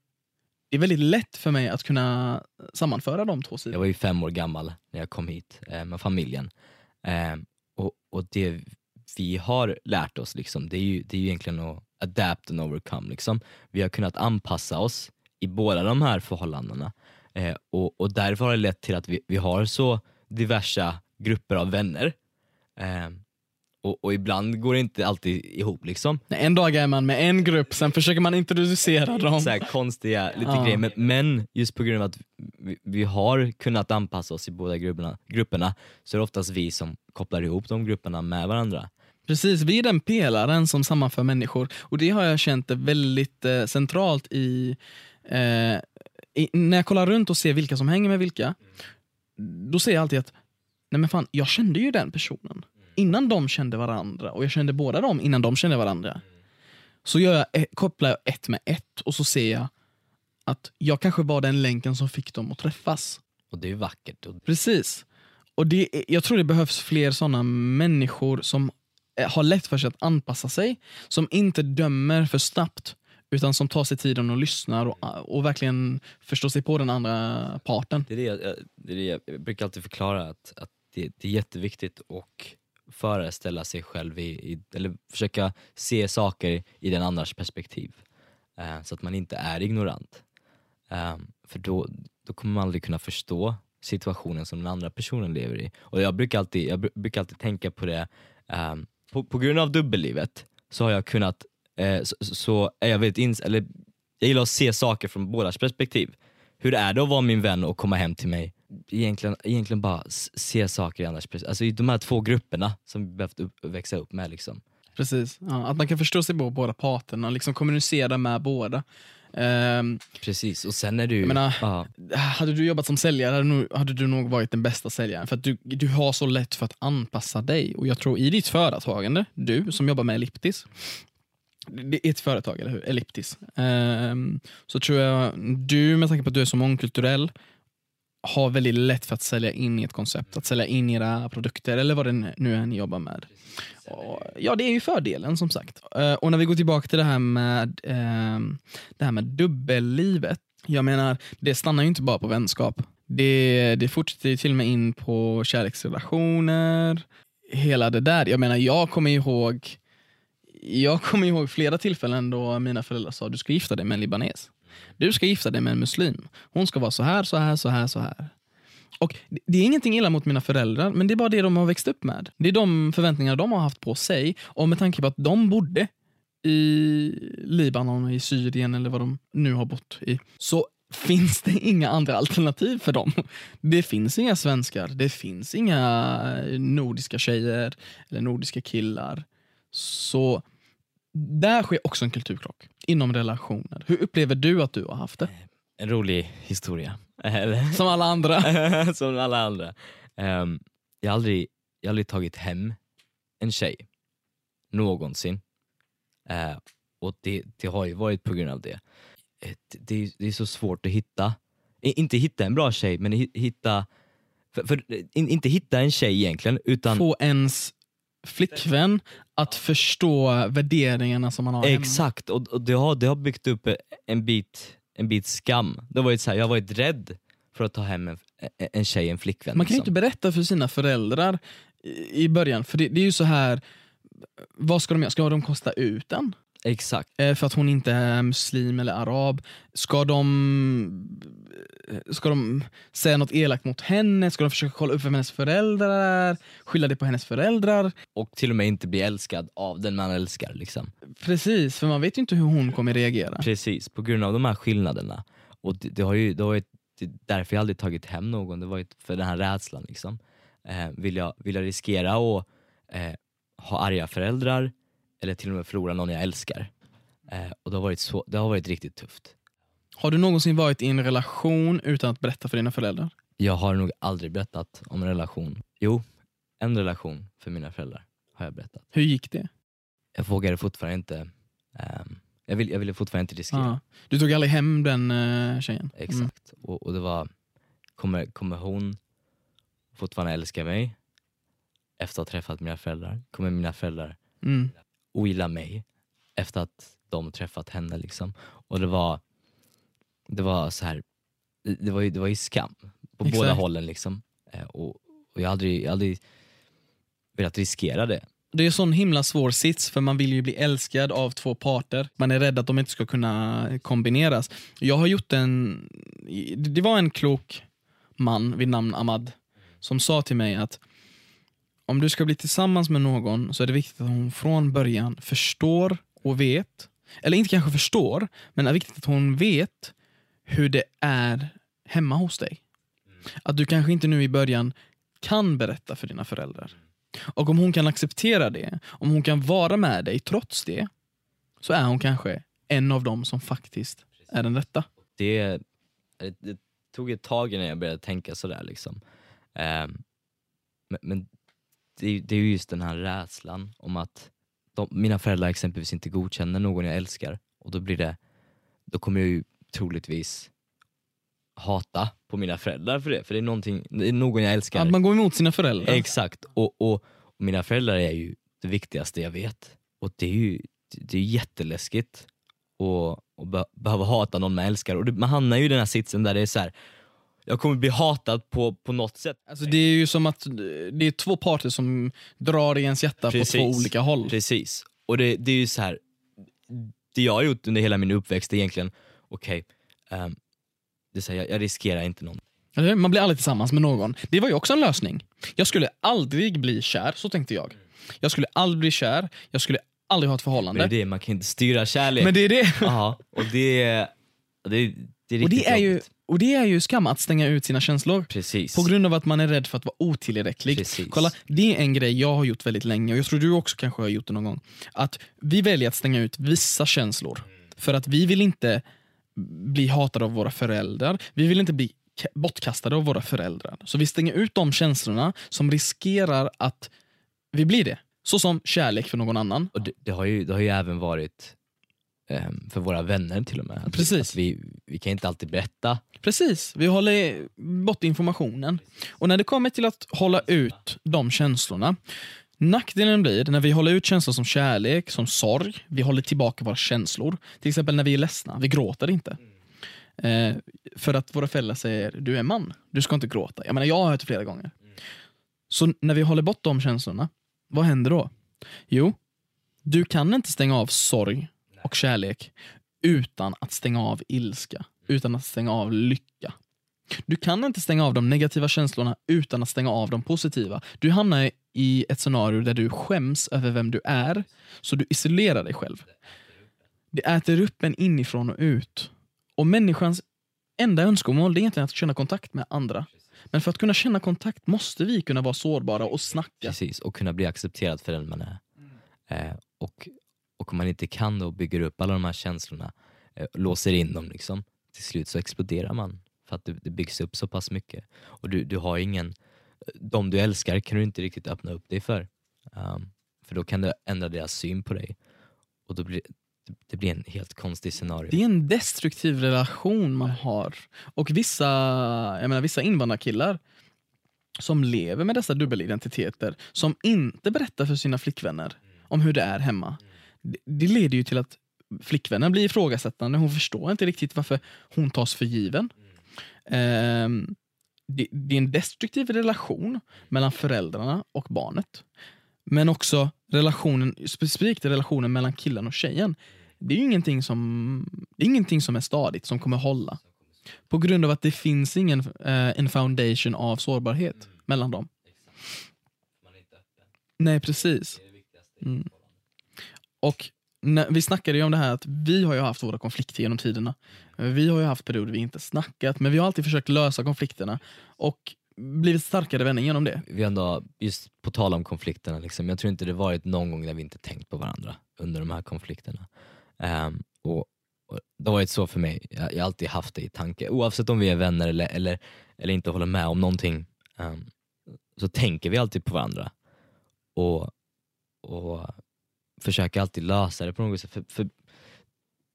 Det är väldigt lätt för mig att kunna sammanföra de två sidorna. Jag var ju fem år gammal när jag kom hit eh, med familjen. Ehm, och, och det vi har lärt oss, liksom, det, är ju, det är ju egentligen att adapt and overcome. Liksom. Vi har kunnat anpassa oss i båda de här förhållandena. Eh, och, och därför har det lett till att vi, vi har så diversa grupper av vänner. Eh, och, och, ibland går det inte alltid ihop. Liksom. En dag är man med en grupp, sen försöker man introducera dem. Så här konstiga lite Ja. grejer. Men, just på grund av att vi, vi har kunnat anpassa oss i båda grupperna, grupperna så är det oftast vi som kopplar ihop de grupperna med varandra. Precis, vi är den pelaren som sammanför människor och det har jag känt är väldigt eh, centralt i, eh, i, när jag kollar runt och ser vilka som hänger med vilka. Då ser jag alltid att nej men fan, jag kände ju den personen innan de kände varandra och jag kände båda dem innan de kände varandra. Så gör jag, ett- kopplar jag ett med ett och så ser jag att jag kanske var den länken som fick dem att träffas. Och det är vackert. Precis. Och det, är- jag tror det behövs fler såna människor som eh, har lätt för sig att anpassa sig, som inte dömer för snabbt, utan som tar sig tiden och lyssnar och, och verkligen förstår sig på den andra parten. det är det jag, det är det jag, brukar alltid förklara att, att det, det är jätteviktigt att föreställa sig själv, i, i, eller försöka se saker i den andras perspektiv. Eh, så att man inte är ignorant. Eh, för då, då kommer man aldrig kunna förstå situationen som den andra personen lever i. Och jag brukar alltid, jag brukar alltid tänka på det, eh, på, på grund av dubbellivet så har jag kunnat, eh, så, så är jag väldigt ins- eller jag gillar att se saker från bådas perspektiv. Hur är det att vara min vän och komma hem till mig? Egentligen, egentligen bara se saker i andras perspektiv. Alltså i de här två grupperna som vi behövt upp, växa upp med. Liksom. Precis. Ja, att man kan förstå sig på båda parterna, liksom kommunicera med båda. Ehm, Precis, och sen är du... Menar- hade du jobbat som säljare hade, nog, hade du nog varit den bästa säljaren. För att du, du har så lätt för att anpassa dig. Och jag tror i ditt företagande, du som jobbar med Elliptis, det är ett företag, eller hur? Elliptis. Um, så tror jag du, med tanke på att du är så mångkulturell, har väldigt lätt för att sälja in i ett koncept. Att sälja in era produkter eller vad det nu är ni jobbar med. Och, ja, det är ju fördelen som sagt. Uh, och när vi går tillbaka till det här med, ehm, det här med dubbellivet. Jag menar, det stannar ju inte bara på vänskap. Det, det fortsätter ju till och med in på kärleksrelationer, hela det där. Jag menar, jag kommer ihåg jag kommer ihåg flera tillfällen då mina föräldrar sa du ska gifta dig med en libanes. Du ska gifta dig med en muslim. Hon ska vara så här, så här, så här, så här. Och det- är ingenting illa mot mina föräldrar, men det är bara det de har växt upp med. Det är de förväntningar de har haft på sig. Och med tanke på att de bodde i Libanon, i Syrien eller vad de nu har bott i, så finns det inga andra alternativ för dem. Det finns inga svenskar, det finns inga nordiska tjejer eller nordiska killar. Så där sker också en kulturkrock inom relationer. Hur upplever du att du har haft det? en rolig historia. Som alla andra. Som alla andra. Ehm, jag, har aldrig, jag har aldrig tagit hem en tjej. Någonsin. Eh, och det, det har ju varit på grund av det. Eh, det, det, är, så svårt att hitta, inte hitta en bra tjej, men hi- hitta, för, för, in, inte hitta en tjej egentligen, utan Få ens flickvän att förstå värderingarna som man har hemma. Exakt, och, och det, har, det har byggt upp en bit, en bit skam. Det har varit så här, jag har varit rädd för att ta hem en, en tjej, en flickvän. Man kan ju liksom. inte berätta för sina föräldrar i i början, för det, det är ju så här vad ska de göra? Ska de kosta ut den? Exakt. Eh, För att hon inte är muslim eller arab. Ska de, ska de säga något elakt mot henne? Ska de försöka kolla upp vem hennes föräldrar är? Skylla det på hennes föräldrar? Och till och med inte bli älskad av den man älskar. Liksom. Precis, för man vet ju inte hur hon kommer reagera. Precis, på grund av de här skillnaderna. Och det, det har ju, det har ju, det är därför jag aldrig tagit hem någon, det var ju för den här rädslan. Liksom. Eh, vill, jag, vill jag riskera att eh, ha arga föräldrar eller till och med förlora någon jag älskar? Eh, och det har, varit så, det har varit riktigt tufft. Har du någonsin varit i en relation utan att berätta för dina föräldrar? Jag har nog aldrig berättat om en relation. Jo, en relation för mina föräldrar har jag berättat. Hur gick det? Jag vågade fortfarande inte, ehm, jag, vill, jag ville fortfarande inte riskera. Ja. Du tog aldrig hem den uh, tjejen? Mm. Exakt. Och, och det var, kommer, kommer hon fortfarande älska mig efter att ha träffat mina föräldrar? Kommer mina föräldrar Mm. Ogilla mig efter att de träffat henne? Liksom? Och det var, det var så här, det var ju, det var ju skam på Exakt. båda hållen. Liksom. Eh, och, och jag har har aldrig velat riskera det. det är en sån himla svår sits för man vill ju bli älskad av två parter. Man är rädd att de inte ska kunna kombineras. Jag har gjort en, det var en klok man vid namn Ahmad som sa till mig att om du ska bli tillsammans med någon så är det viktigt att hon från början förstår och vet, eller inte kanske förstår, men det är viktigt att hon vet hur det är hemma hos dig. Att du kanske inte nu i början kan berätta för dina föräldrar. Och om hon kan acceptera det, om hon kan vara med dig trots det, så är hon kanske en av dem som faktiskt är den rätta. Det, det tog ett tag innan jag började tänka sådär liksom. Eh, men, men det, det, är ju just den här rädslan om att de, mina föräldrar exempelvis inte godkänner någon jag älskar och då blir det, då kommer jag ju troligtvis hata på mina föräldrar för det, för det är, någonting, det är någon jag älskar. Att man går emot sina föräldrar. Exakt, och, och, och, mina föräldrar är ju det viktigaste jag vet. Och det är ju det är jätteläskigt att be behöva hata någon man älskar. Och det, man hamnar ju i den här sitsen där det är så här, jag kommer bli hatad på, på något sätt. Alltså det är ju som att det är två parter som drar i ens hjärta Precis. på två olika håll. Precis, och det, det är ju så här. det jag har gjort under hela min uppväxt är egentligen, okej, okay, um, ehm, jag, jag riskerar inte någon. Man blir aldrig tillsammans med någon. Det var ju också en lösning. Jag skulle aldrig bli kär, så tänkte jag. Jag skulle aldrig bli kär, jag skulle aldrig ha ett förhållande. Men det är det, man kan inte styra kärlek. Men det är det. Aha, och det, det, det, det är och det är ju och det är ju skam att stänga ut sina känslor. Precis. På grund av att man är rädd för att vara otillräcklig. Precis. Kolla, det är en grej jag har gjort väldigt länge och jag tror du också kanske har gjort det någon gång. Att vi väljer att stänga ut vissa känslor. För att vi vill inte bli hatade av våra föräldrar. Vi vill inte bli bortkastade av våra föräldrar. Så vi stänger ut de känslorna som riskerar att vi blir det. Så som kärlek för någon annan. Och det, det har, ju, det har ju även varit för våra vänner till och med. Att Precis. Vi, att vi, vi kan inte alltid berätta. Precis, vi håller bort informationen. Och när det kommer till att hålla ut de känslorna Nackdelen blir när vi håller ut känslor som kärlek, som sorg, vi håller tillbaka våra känslor. Till exempel när vi är ledsna, vi gråter inte. Eh, för att våra föräldrar säger du är man, du ska inte gråta. Jag menar jag har hört det flera gånger. Så när vi håller bort de känslorna, vad händer då? Jo, du kan inte stänga av sorg och kärlek utan att stänga av ilska, utan att stänga av lycka. Du kan inte stänga av de negativa känslorna utan att stänga av de positiva. Du hamnar i ett scenario där du skäms över vem du är, så du isolerar dig själv. Det äter upp en inifrån och ut. Och människans enda önskemål är egentligen att känna kontakt med andra. Men för att kunna känna kontakt måste vi kunna vara sårbara och snacka. Precis, och kunna bli accepterad för den man är. Eh, och, och om man inte kan då bygger upp alla de här känslorna, eh, låser in dem liksom, till slut så exploderar man. För att det, det byggs upp så pass mycket. Och du, du har ingen, eh, de du älskar kan du inte riktigt öppna upp dig för. Um, för då kan det ändra deras syn på dig. Och då blir det blir en helt konstig scenario. Det är en destruktiv relation man har. Och vissa, jag menar, vissa invandrarkillar som lever med dessa dubbelidentiteter, som inte berättar för sina flickvänner om hur det är hemma. Det, leder ju till att flickvännen blir ifrågasättande, hon förstår inte riktigt varför hon tas för given. Um, det, det, är en destruktiv relation mellan föräldrarna och barnet. Men också relationen, specifikt relationen mellan killen och tjejen. Det är ingenting som, det är ingenting som är stadigt, som kommer hålla. På grund av att det finns ingen uh, en foundation av sårbarhet mm. mellan dem. Nej, precis. Mm. Och när, vi snackade ju om det här att vi har ju haft våra konflikter genom tiderna. Vi har ju haft perioder vi inte snackat, men vi har alltid försökt lösa konflikterna och blivit starkare vänner genom det. Vi ändå, just på tal om konflikterna, liksom, jag tror inte det varit någon gång där vi inte tänkt på varandra under de här konflikterna. Um, och, och, Det har varit så för mig, jag, jag har alltid haft det i tanke, oavsett om vi är vänner eller, eller, eller inte håller med om någonting, um, så tänker vi alltid på varandra. Och, och försöker alltid lösa det på något sätt. För, för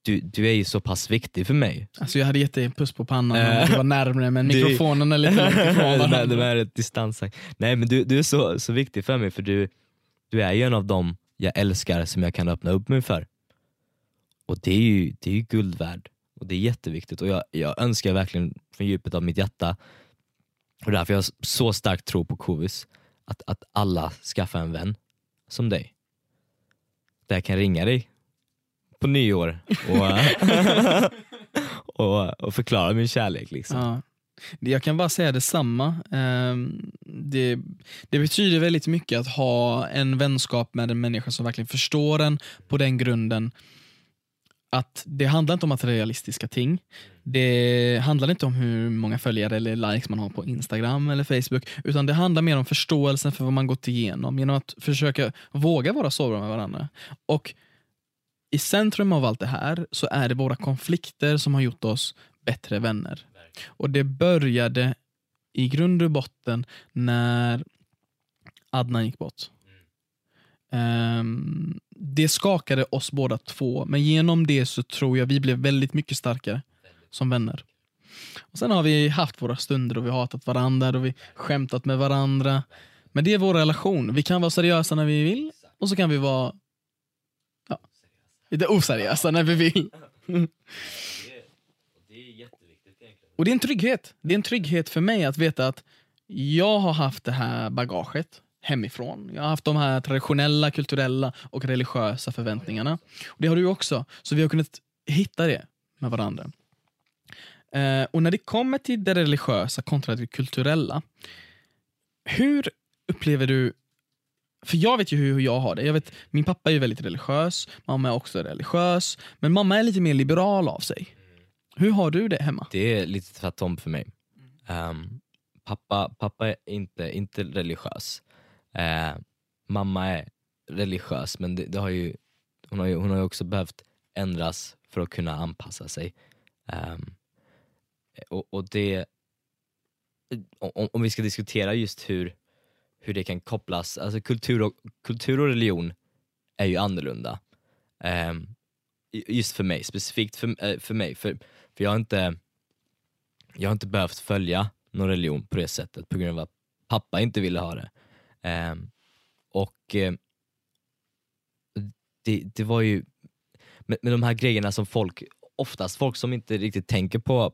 du, du är ju så pass viktig för mig. Alltså jag hade gett dig en puss på pannan om du var närmre men mikrofonen är lite långt ifrån varandra. Det är ett distanssnack. Nej men du, du är så, så viktig för mig för du, du är ju en av dem jag älskar som jag kan öppna upp mig för. Och det är ju, det är ju guld värd. Och det är jätteviktigt och jag, jag önskar verkligen från djupet av mitt hjärta och därför jag så starkt tror på Kovis, att, att alla skaffar en vän som dig. Där jag kan ringa dig på nyår och, och, och förklara min kärlek. Liksom. Ja. Jag kan bara säga detsamma. Ehm, Det, det betyder väldigt mycket att ha en vänskap med en människa som verkligen förstår en på den grunden att det handlar inte om materialistiska ting. Det handlar inte om hur många följare eller likes man har på Instagram eller Facebook, utan det handlar mer om förståelsen för vad man gått igenom genom att försöka våga vara sårbara med varandra. Och i centrum av allt det här så är det våra konflikter som har gjort oss bättre vänner. Och det började i grund och botten när Adnan gick bort. Ehm, det skakade oss båda två, men genom det så tror jag vi blev väldigt mycket starkare som vänner. Och Sen har vi haft våra stunder och vi har hatat varandra och vi skämtat med varandra. Men det är vår relation. Vi kan vara seriösa när vi vill och så kan vi vara ja, lite oseriösa när vi vill. Och det är en trygghet. Det är en trygghet för mig att veta att jag har haft det här bagaget hemifrån. Jag har haft de här traditionella, kulturella och religiösa förväntningarna. Och Det har du också. Så vi har kunnat hitta det med varandra. Eh, och när det kommer till det religiösa kontra det kulturella. Hur upplever du för jag vet ju hur jag har det. Jag vet, min pappa är ju väldigt religiös, mamma är också religiös. Men mamma är lite mer liberal av sig. Hur har du det hemma? Det är lite tvärtom för mig. Um, pappa, pappa är inte, inte religiös. Eh, mamma är religiös men det, det har ju, hon, har ju, hon har ju också behövt ändras för att kunna anpassa sig. Eh, och, och det, om, om vi ska diskutera just hur, hur det kan kopplas, alltså kultur och, kultur och religion är ju annorlunda. Eh, just för mig, specifikt för, eh, för mig. För, för jag, har inte, jag har inte behövt följa någon religion på det sättet på grund av att pappa inte ville ha det. Ehm, och eh, det, det var ju med, med de här grejerna som folk, oftast folk som inte riktigt tänker på,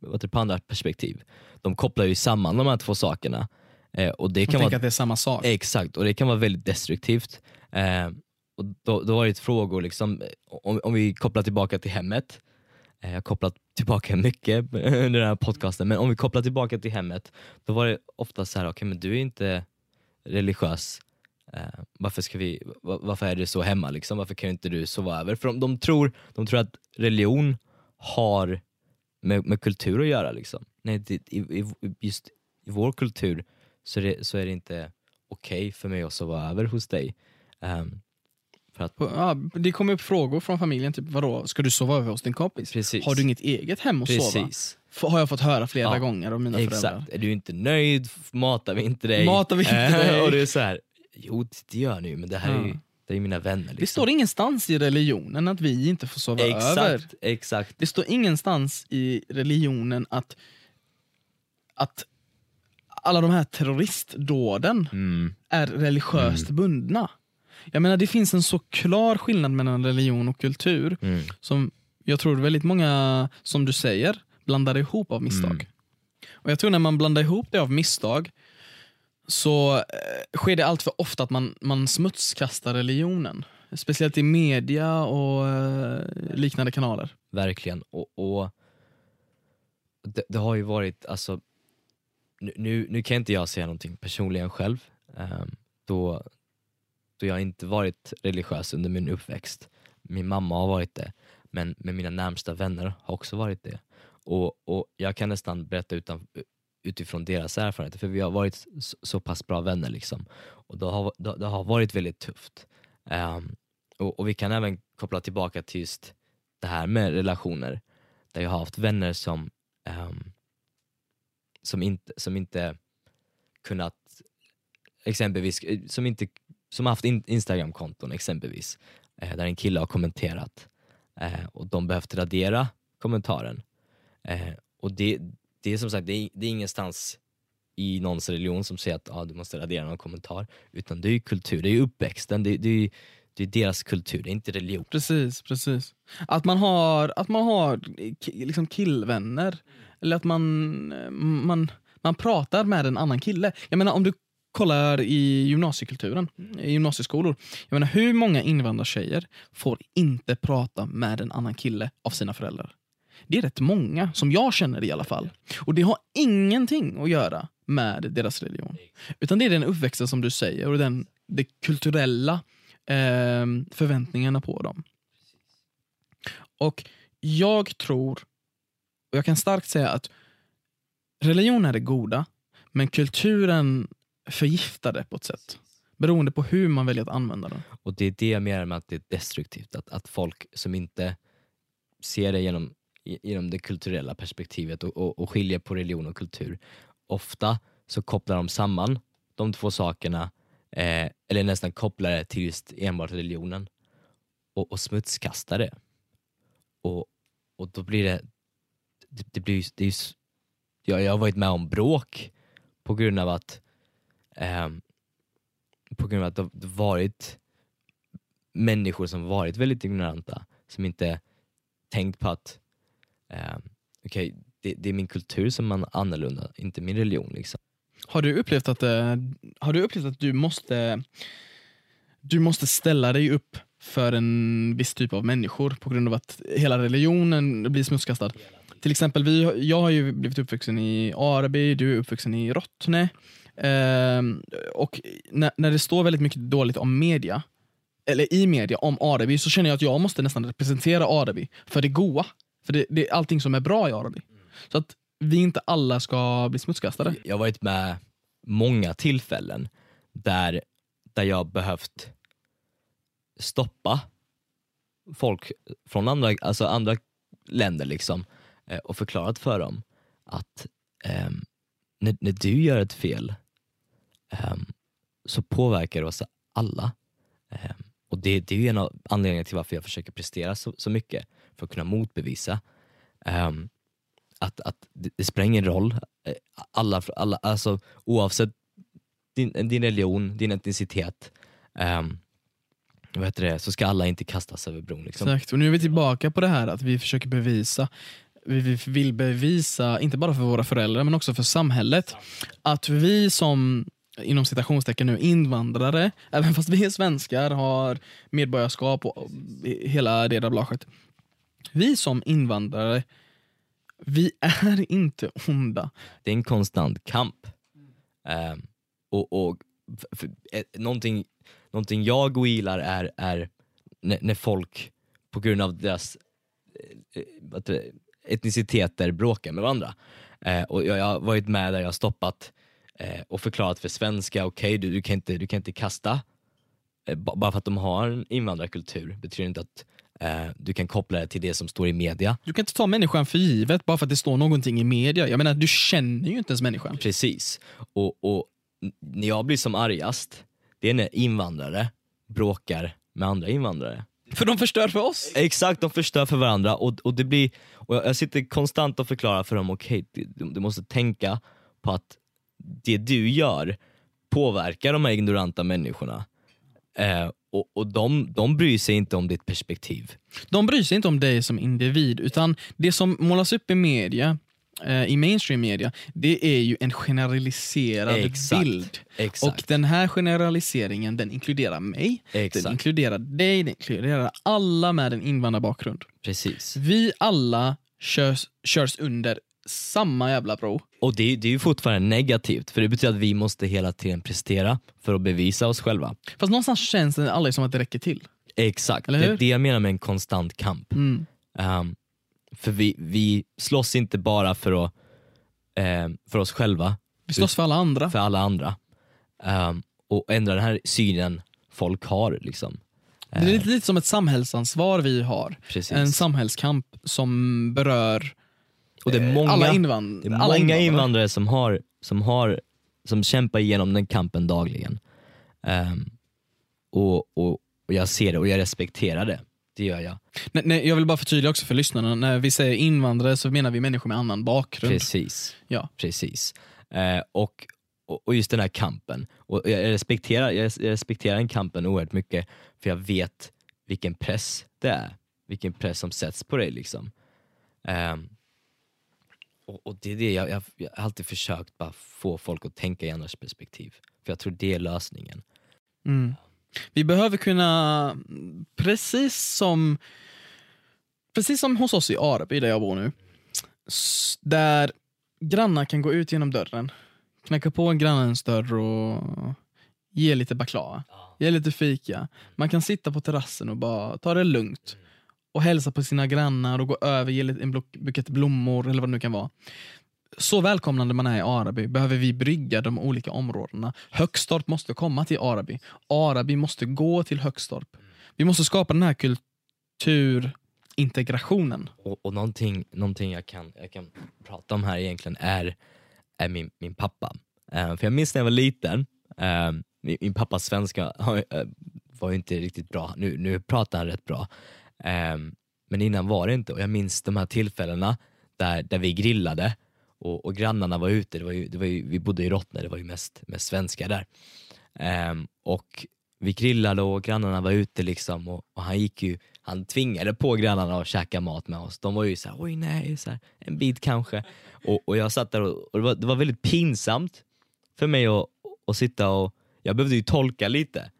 vad det, på andra perspektiv, de kopplar ju samman de här två sakerna. Eh, och det kan tänker vara att det är samma sak. Exakt, och det kan vara väldigt destruktivt. Eh, och då, då var det frågor, liksom, om, om vi kopplar tillbaka till hemmet, eh, jag har kopplat tillbaka mycket under den här podcasten, men om vi kopplar tillbaka till hemmet, då var det ofta så här, okej men du är inte religiös, eh, varför, ska vi, va- varför är det så hemma? Liksom? Varför kan inte du sova över? För de, de, tror, de tror att religion har med, med kultur att göra. Liksom. Nej, det, i, i, just i vår kultur så är det, så är det inte okej för mig att sova över hos dig. För att, Ja, det kommer upp frågor från familjen, typ vadå, ska du sova över hos din kompis? precis. Har du inget eget hem att sova? precis. F- Har jag fått höra flera Ja, gånger av mina föräldrar. Exakt. Är du inte nöjd, matar vi inte dig. Matar vi inte Eh, dig. Och det är så här, jo det- gör ni men det här är ju Ja. det är mina vänner. Liksom. Det står ingenstans i religionen att vi inte får sova över. Exakt, exakt. Det står ingenstans i religionen att, att alla de här terroristdåden Mm. är religiöst bundna. Jag menar det finns en så klar skillnad mellan religion och kultur Mm. som jag tror väldigt många, som du säger, blandar ihop av misstag. Mm. Och Jag tror när man blandar ihop det av misstag så eh, sker det allt för ofta att man, man smutskastar religionen. Speciellt i media och eh, liknande kanaler. Verkligen. Och, och det, det har ju varit, alltså, nu, nu, nu kan inte jag säga någonting personligen själv, ehm, då, då jag inte varit religiös under min uppväxt. Min mamma har varit det, men, men mina närmsta vänner har också varit det. Och, och jag kan nästan berätta utan, utifrån deras erfarenheter, för vi har varit så, så pass bra vänner. Liksom. Och det har, det, det har varit väldigt tufft. Um, och, och vi kan även koppla tillbaka till just det här med relationer, där jag har haft vänner som, um, som, inte, som inte kunnat, exempelvis, eh, som inte som haft in, Instagram-konton exempelvis, eh, där en kille har kommenterat eh, och de behövt radera kommentaren. Eh, och det, det är som sagt, det är, det är ingenstans i någons religion som säger att ah, du måste radera någon kommentar, utan det är ju kultur, det är ju uppväxten, det, det, är, ju- det är deras kultur, det är inte religion. Precis, precis. Att man har, att man har liksom killvänner. Eller att man, man, man pratar med en annan kille. Jag menar om du kollar i gymnasiekulturen, i gymnasieskolor. Jag menar, hur många invandrartjejer får inte prata med en annan kille av sina föräldrar? Det är rätt många, som jag känner i alla fall. Och det har ingenting att göra med deras religion. Utan det är den uppväxten som du säger och den, det kulturella eh, förväntningarna på dem. Och jag tror, och jag kan starkt säga att religion är det goda, men kulturen förgiftar det på ett sätt. Beroende på hur man väljer att använda den. Och det är det jag menar med att det är destruktivt. Att, att folk som inte ser det genom, genom det kulturella perspektivet och, och, och skiljer på religion och kultur. Ofta så kopplar de samman de två sakerna, eh, eller nästan kopplar det till just enbart religionen och, och smutskastar det. Och, och då blir det, det, det blir det är, jag, jag har varit med om bråk på grund av att eh, på grund av att det varit människor som varit väldigt ignoranta, som inte tänkt på att eh, okay, det, det, är min kultur som är annorlunda, inte min religion. Liksom. Har du upplevt att, eh, har du, upplevt att du, måste, du måste ställa dig upp för en viss typ av människor på grund av att hela religionen blir smutskastad? Till exempel, vi, jag har ju blivit uppvuxen i Araby, du är uppvuxen i Rottne. Eh, och när, när det står väldigt mycket dåligt om media, eller i media om Araby, så känner jag att jag måste nästan representera Araby för det goa. För det, det är allting som är bra i Araby. Så att vi inte alla ska bli smutskastade. Jag har varit med många tillfällen där, där jag behövt stoppa folk från andra, alltså andra länder liksom eh, och förklarat för dem att eh, när, när, du gör ett fel eh, så påverkar det oss alla. Eh, och det, det är en av anledningarna till varför jag försöker prestera så, så mycket, för att kunna motbevisa. Um, att, att det, det spelar ingen roll, eh, alla, alla, alltså, oavsett din, din religion, din etnicitet, um, vad heter det, så ska alla inte kastas över bron. Liksom. Exakt, och nu är vi tillbaka på det här att vi försöker bevisa vi vill bevisa, inte bara för våra föräldrar men också för samhället, att vi som inom citationstecken nu invandrare, även fast vi är svenskar, har medborgarskap och hela det dablaget. Vi som invandrare, vi är inte onda. Det är en konstant kamp. Um, och, och för, för, eh, någonting, någonting jag ogillar är, är när, när, folk på grund av deras äh, etniciteter bråkar med varandra. Uh, och jag, jag har varit med där jag har stoppat och förklarat för svenska, okej okay, du, du, kan inte, du kan inte kasta, bara för att de har en invandrarkultur betyder inte att du kan koppla det till det som står i media. Du kan inte ta människan för givet bara för att det står någonting i media. Jag menar, du känner ju inte ens människan. Precis, och, och när jag blir som argast, det är när invandrare bråkar med andra invandrare. För de förstör för oss? Exakt, de förstör för varandra och, och det blir, och jag sitter konstant och förklarar för dem, okej, okay, du, du, måste tänka på att det du gör påverkar de här ignoranta människorna. Eh, och, och de, de bryr sig inte om ditt perspektiv. De bryr sig inte om dig som individ, utan det som målas upp i media eh, i mainstream media, det är ju en generaliserad Exakt. bild. Exakt. Och den här generaliseringen den inkluderar mig, Exakt. den inkluderar dig, den inkluderar alla med en invandrarbakgrund. Precis. Vi alla körs, körs under samma jävla prov. Och det, det är ju fortfarande negativt, för det betyder att vi måste hela tiden prestera för att bevisa oss själva. Fast någonstans känns det aldrig som att det räcker till. Exakt, det är det jag menar med en konstant kamp. Mm. Um, för vi, vi slåss inte bara för, att, um, för oss själva. Vi slåss för alla andra. För alla andra. Um, och ändra den här synen folk har. Liksom. Det är lite, lite som ett samhällsansvar vi har. Precis. En samhällskamp som berör och det är eh, många, alla invand det är många invandrare. invandrare som, har, som, har, som kämpar igenom den kampen dagligen. Um, och, och, och jag ser det och jag respekterar det. Det gör jag. Nej, nej, jag vill bara förtydliga också för lyssnarna, när vi säger invandrare så menar vi människor med annan bakgrund. Precis. Ja. Precis. Uh, och, och just den här kampen. Och jag, respekterar, jag respekterar den kampen oerhört mycket, för jag vet vilken press det är. Vilken press som sätts på dig. Liksom. Um, och, och, det är det jag, jag, jag har alltid försökt bara få folk att tänka i andras perspektiv. För jag tror det är lösningen. Mm. Vi behöver kunna, precis som, precis som hos oss i Araby där jag bor nu, där grannar kan gå ut genom dörren, knacka på grannens dörr och ge lite baklava, ge lite fika. Man kan sitta på terrassen och bara ta det lugnt och hälsa på sina grannar och gå över, ge en bukett blommor eller vad det nu kan vara. Så välkomnande man är i Araby behöver vi brygga de olika områdena. Högstorp måste komma till Araby. Araby måste gå till Högstorp. Vi måste skapa den här kulturintegrationen. Och, och någonting, någonting jag, kan, jag kan prata om här egentligen är, är min, min pappa. Uh, för jag minns när jag var liten, uh, min, min pappas svenska uh, var ju inte riktigt bra, nu, nu pratar han rätt bra. Ehm, men innan var det inte och jag minns de här tillfällena där, där vi grillade och, och grannarna var ute, det var ju, det var ju, vi bodde i Rottne, det var ju mest, mest svenskar där. Ehm, och vi grillade och grannarna var ute liksom och, och han gick ju, han tvingade på grannarna att käka mat med oss. De var ju såhär, oj nej, så här, en bit kanske. Och, och jag satt där och, och det, var, det var väldigt pinsamt för mig att, att sitta och, jag behövde ju tolka lite.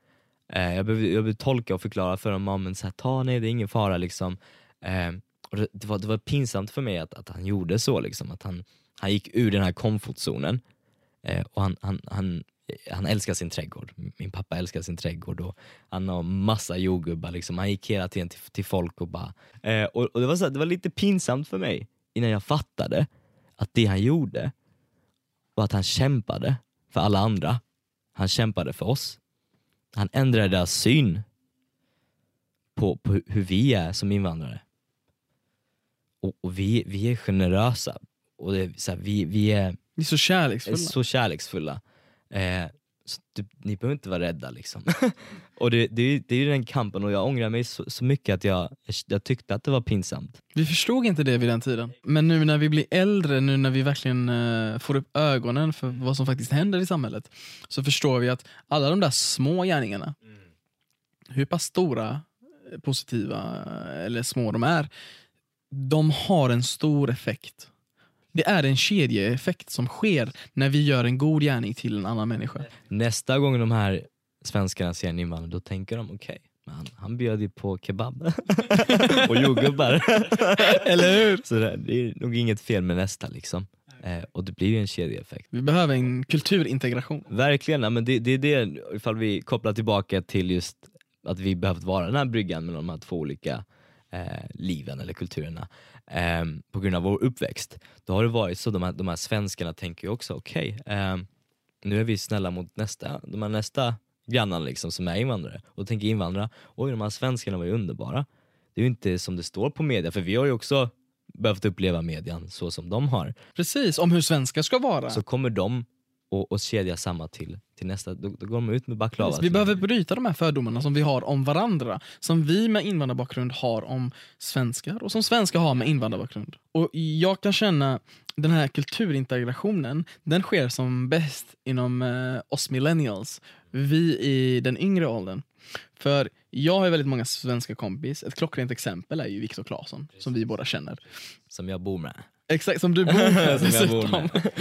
Eh, jag, behövde, jag behövde tolka och förklara för dem, men så här, ta nej det är ingen fara liksom. Eh, och det, det, var, det var pinsamt för mig att, att han gjorde så, liksom, att han, han gick ur den här komfortzonen. Eh, och han, han, han, han älskar sin trädgård, min pappa älskar sin trädgård och han har massa jordgubbar, liksom. han gick hela tiden till, till folk och bara... Eh, och, och det, var så, här, det var lite pinsamt för mig innan jag fattade att det han gjorde var att han kämpade för alla andra. Han kämpade för oss. Han ändrade deras syn på, på hur vi är som invandrare. Och, och vi, vi är generösa och det är så här, vi, vi är Vi är så kärleksfulla. så kärleksfulla. Eh, du, typ, ni behöver inte vara rädda liksom. och det, det, är det är ju den kampen och jag ångrar mig så, så mycket att jag, jag, tyckte att det var pinsamt. Vi förstod inte det vid den tiden. Men nu när vi blir äldre, nu när vi verkligen eh, får upp ögonen för vad som faktiskt händer i samhället, så förstår vi att alla de där små gärningarna, hur pass stora, eh, positiva eh, eller små de är, de har en stor effekt. Det är en kedjeeffekt som sker när vi gör en god gärning till en annan människa. Nästa gång de här svenskarna ser en invandrare då tänker de okej, men han, han bjöd ju på kebab och jordgubbar. Eller hur? Så det, det är nog inget fel med nästa liksom. Eh, och det blir ju en kedjeeffekt. Vi behöver en kulturintegration. Verkligen, ja, men det, det är det ifall vi kopplar tillbaka till just att vi behövt vara den här bryggan mellan de här två olika eh, liven eller kulturerna eh, på grund av vår uppväxt. Då har det varit så, de här, de här svenskarna tänker ju också okej, eh, nu är vi snälla mot nästa, de här nästa grannarna liksom, som är invandrare och då tänker invandrare, oj de här svenskarna var ju underbara. Det är ju inte som det står på media, för vi har ju också behövt uppleva median så som de har Precis, om hur svenskar ska vara. så kommer de och, och kedja samma till, till nästa, då, då går de ut med baklava. Precis, Vi behöver bryta de här fördomarna som vi har om varandra. Som vi med invandrarbakgrund har om svenskar och som svenskar har med invandrarbakgrund. Och Jag kan känna den här kulturintegrationen, den sker som bäst inom eh, oss millennials. Vi i den yngre åldern. För jag har väldigt många svenska kompis. Ett klockrent exempel är ju Viktor Claesson, som vi båda känner. Som jag bor med. Exakt, som du bor med Som jag bor dessutom.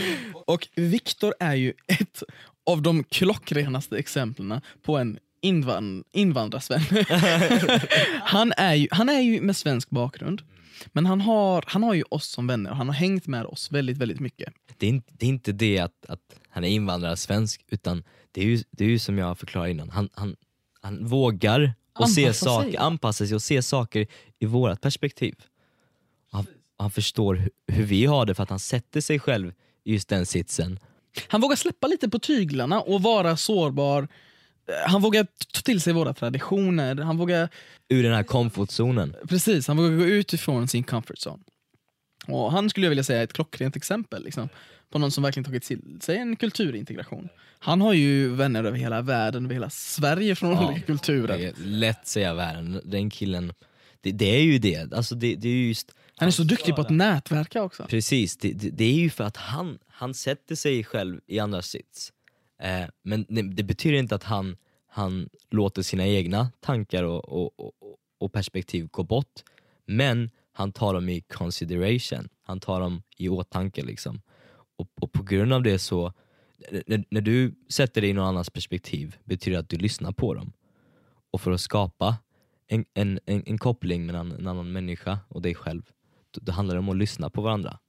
Och Viktor är ju ett av de klockrenaste exemplen på en invan invandrarsven. han, är ju, han är ju med svensk bakgrund, men han har, han har ju oss som vänner och han har hängt med oss väldigt, väldigt mycket. Det är inte det, är inte det att, att han är invandrare svensk, utan det är ju, det är ju som jag förklarade innan, han, han, han vågar och se Anpassa saker, sig. anpassa sig och se saker i vårt perspektiv. Han, förstår hur, hur vi har det för att han sätter sig själv i just den sitsen. Han vågar släppa lite på tyglarna och vara sårbar. Eh, Han vågar ta till sig våra traditioner. Han vågar Ur den här komfortzonen. Precis, han vågar gå ut ifrån sin comfort zone. Och han skulle jag vilja säga är ett klockrent exempel liksom, på någon som verkligen tagit till sig en kulturintegration. Han har ju vänner över hela världen, över hela Sverige från Ja, olika kulturer. Lätt säga världen, den killen, det, det är ju det. Alltså det, det är ju just Han är så duktig på att nätverka också. Precis, det, det, det är ju för att han, han sätter sig själv i andra sits. Eh, men det, det betyder inte att han, han låter sina egna tankar och, och, och, och perspektiv gå bort. Men han tar dem i consideration, han tar dem i åtanke. Liksom. Och, och på grund av det så, när, när du sätter dig i någon annans perspektiv betyder det att du lyssnar på dem. Och för att skapa en, en, en, en koppling mellan en annan människa och dig själv, då, handlar det om att lyssna på varandra.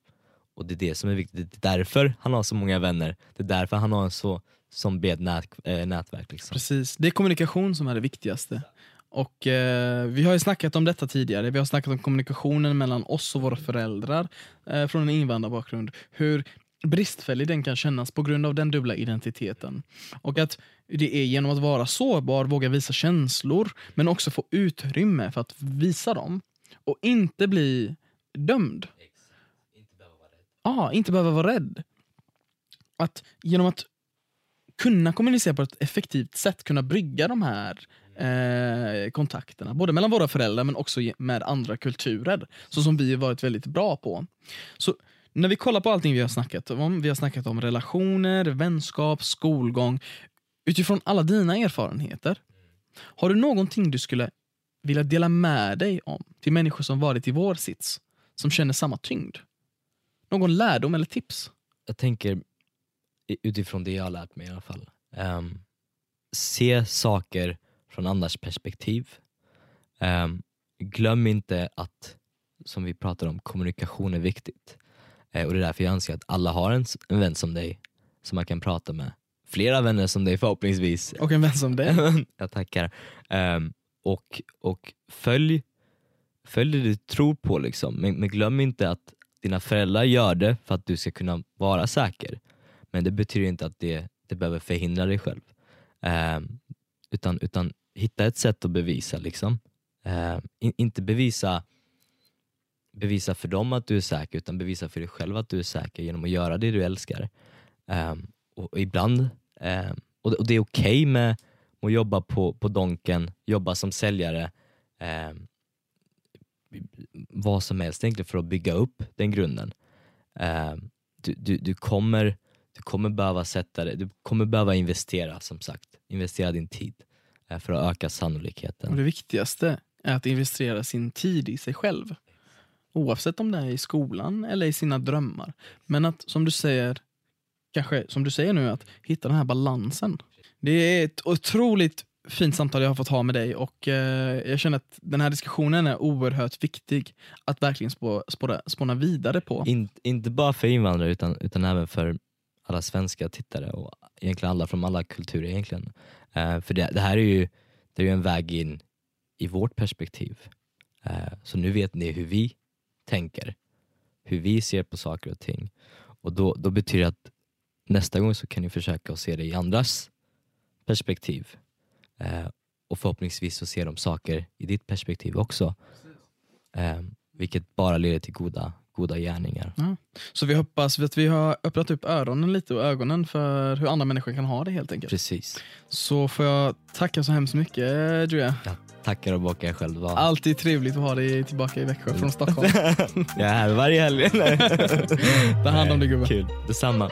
Och det är det som är viktigt. Det är därför han har så många vänner. Det är därför han har en så som bred nät, äh, nätverk. Liksom. Precis, det är kommunikation som är det viktigaste. Och eh, Vi har ju snackat om detta tidigare, vi har snackat om kommunikationen mellan oss och våra föräldrar eh, från en invandrarbakgrund. Hur bristfällig den kan kännas på grund av den dubbla identiteten. Och att det är genom att vara sårbar, våga visa känslor, men också få utrymme för att visa dem. Och inte bli dömd. Ja, ah, inte behöva vara rädd. Att genom att kunna kommunicera på ett effektivt sätt, kunna brygga de här eh, kontakterna. Både mellan våra föräldrar men också med andra kulturer. Så som vi har varit väldigt bra på. Så när vi kollar på allting vi har snackat om, vi har snackat om relationer, vänskap, skolgång. Utifrån alla dina erfarenheter, har du någonting du skulle vilja dela med dig om till människor som varit i vår sits, som känner samma tyngd? Någon lärdom eller tips? Jag tänker utifrån det jag har lärt mig i alla fall. Um, se saker från andras perspektiv. Um, glöm inte att, som vi pratar om, kommunikation är viktigt. Uh, och Det är därför jag anser att alla har en, en vän som dig som man kan prata med. Flera vänner som dig förhoppningsvis. Och en vän som dig. jag tackar. Um, och, och följ, följ det du tror på, liksom. men, men glöm inte att dina föräldrar gör det för att du ska kunna vara säker. Men det betyder inte att det, det behöver förhindra dig själv. Eh, utan, utan hitta ett sätt att bevisa. Liksom. Eh, in, inte bevisa, bevisa för dem att du är säker, utan bevisa för dig själv att du är säker genom att göra det du älskar. Um, och, och, ibland, um, och, och, det är okej okay med att jobba på, på Donken, jobba som säljare, um, vad som helst egentligen för att bygga upp den grunden. Eh, du, du, du, kommer, du kommer behöva sätta det, du kommer behöva investera som sagt, investera din tid eh, för att öka sannolikheten. Och det viktigaste är att investera sin tid i sig själv. Oavsett om det är i skolan eller i sina drömmar. Men att, som du säger, kanske som du säger nu, att hitta den här balansen. Det är ett otroligt fint samtal jag har fått ha med dig och eh, jag känner att den här diskussionen är oerhört viktig att verkligen spå, spåra, spåna vidare på. In, inte bara för invandrare utan, utan även för alla svenska tittare och egentligen alla från alla kulturer egentligen. Eh, för det, det, här är ju, det är ju en väg in i vårt perspektiv. Eh, så nu vet ni hur vi tänker, hur vi ser på saker och ting. Och då, då betyder det att nästa gång så kan ni försöka att se det i andras perspektiv. Uh, och förhoppningsvis så ser de saker i ditt perspektiv också. vilket bara leder till goda, goda gärningar. Ja. Så vi hoppas att vi har öppnat upp öronen lite och ögonen för hur andra människor kan ha det helt enkelt. Precis. Så får jag tacka så hemskt mycket Julia. Ja, tackar och bockar själv. Va? Alltid trevligt att ha dig tillbaka i Växjö från Stockholm. jag är här varje helg. Ta hand om dig gubben. Kul, detsamma.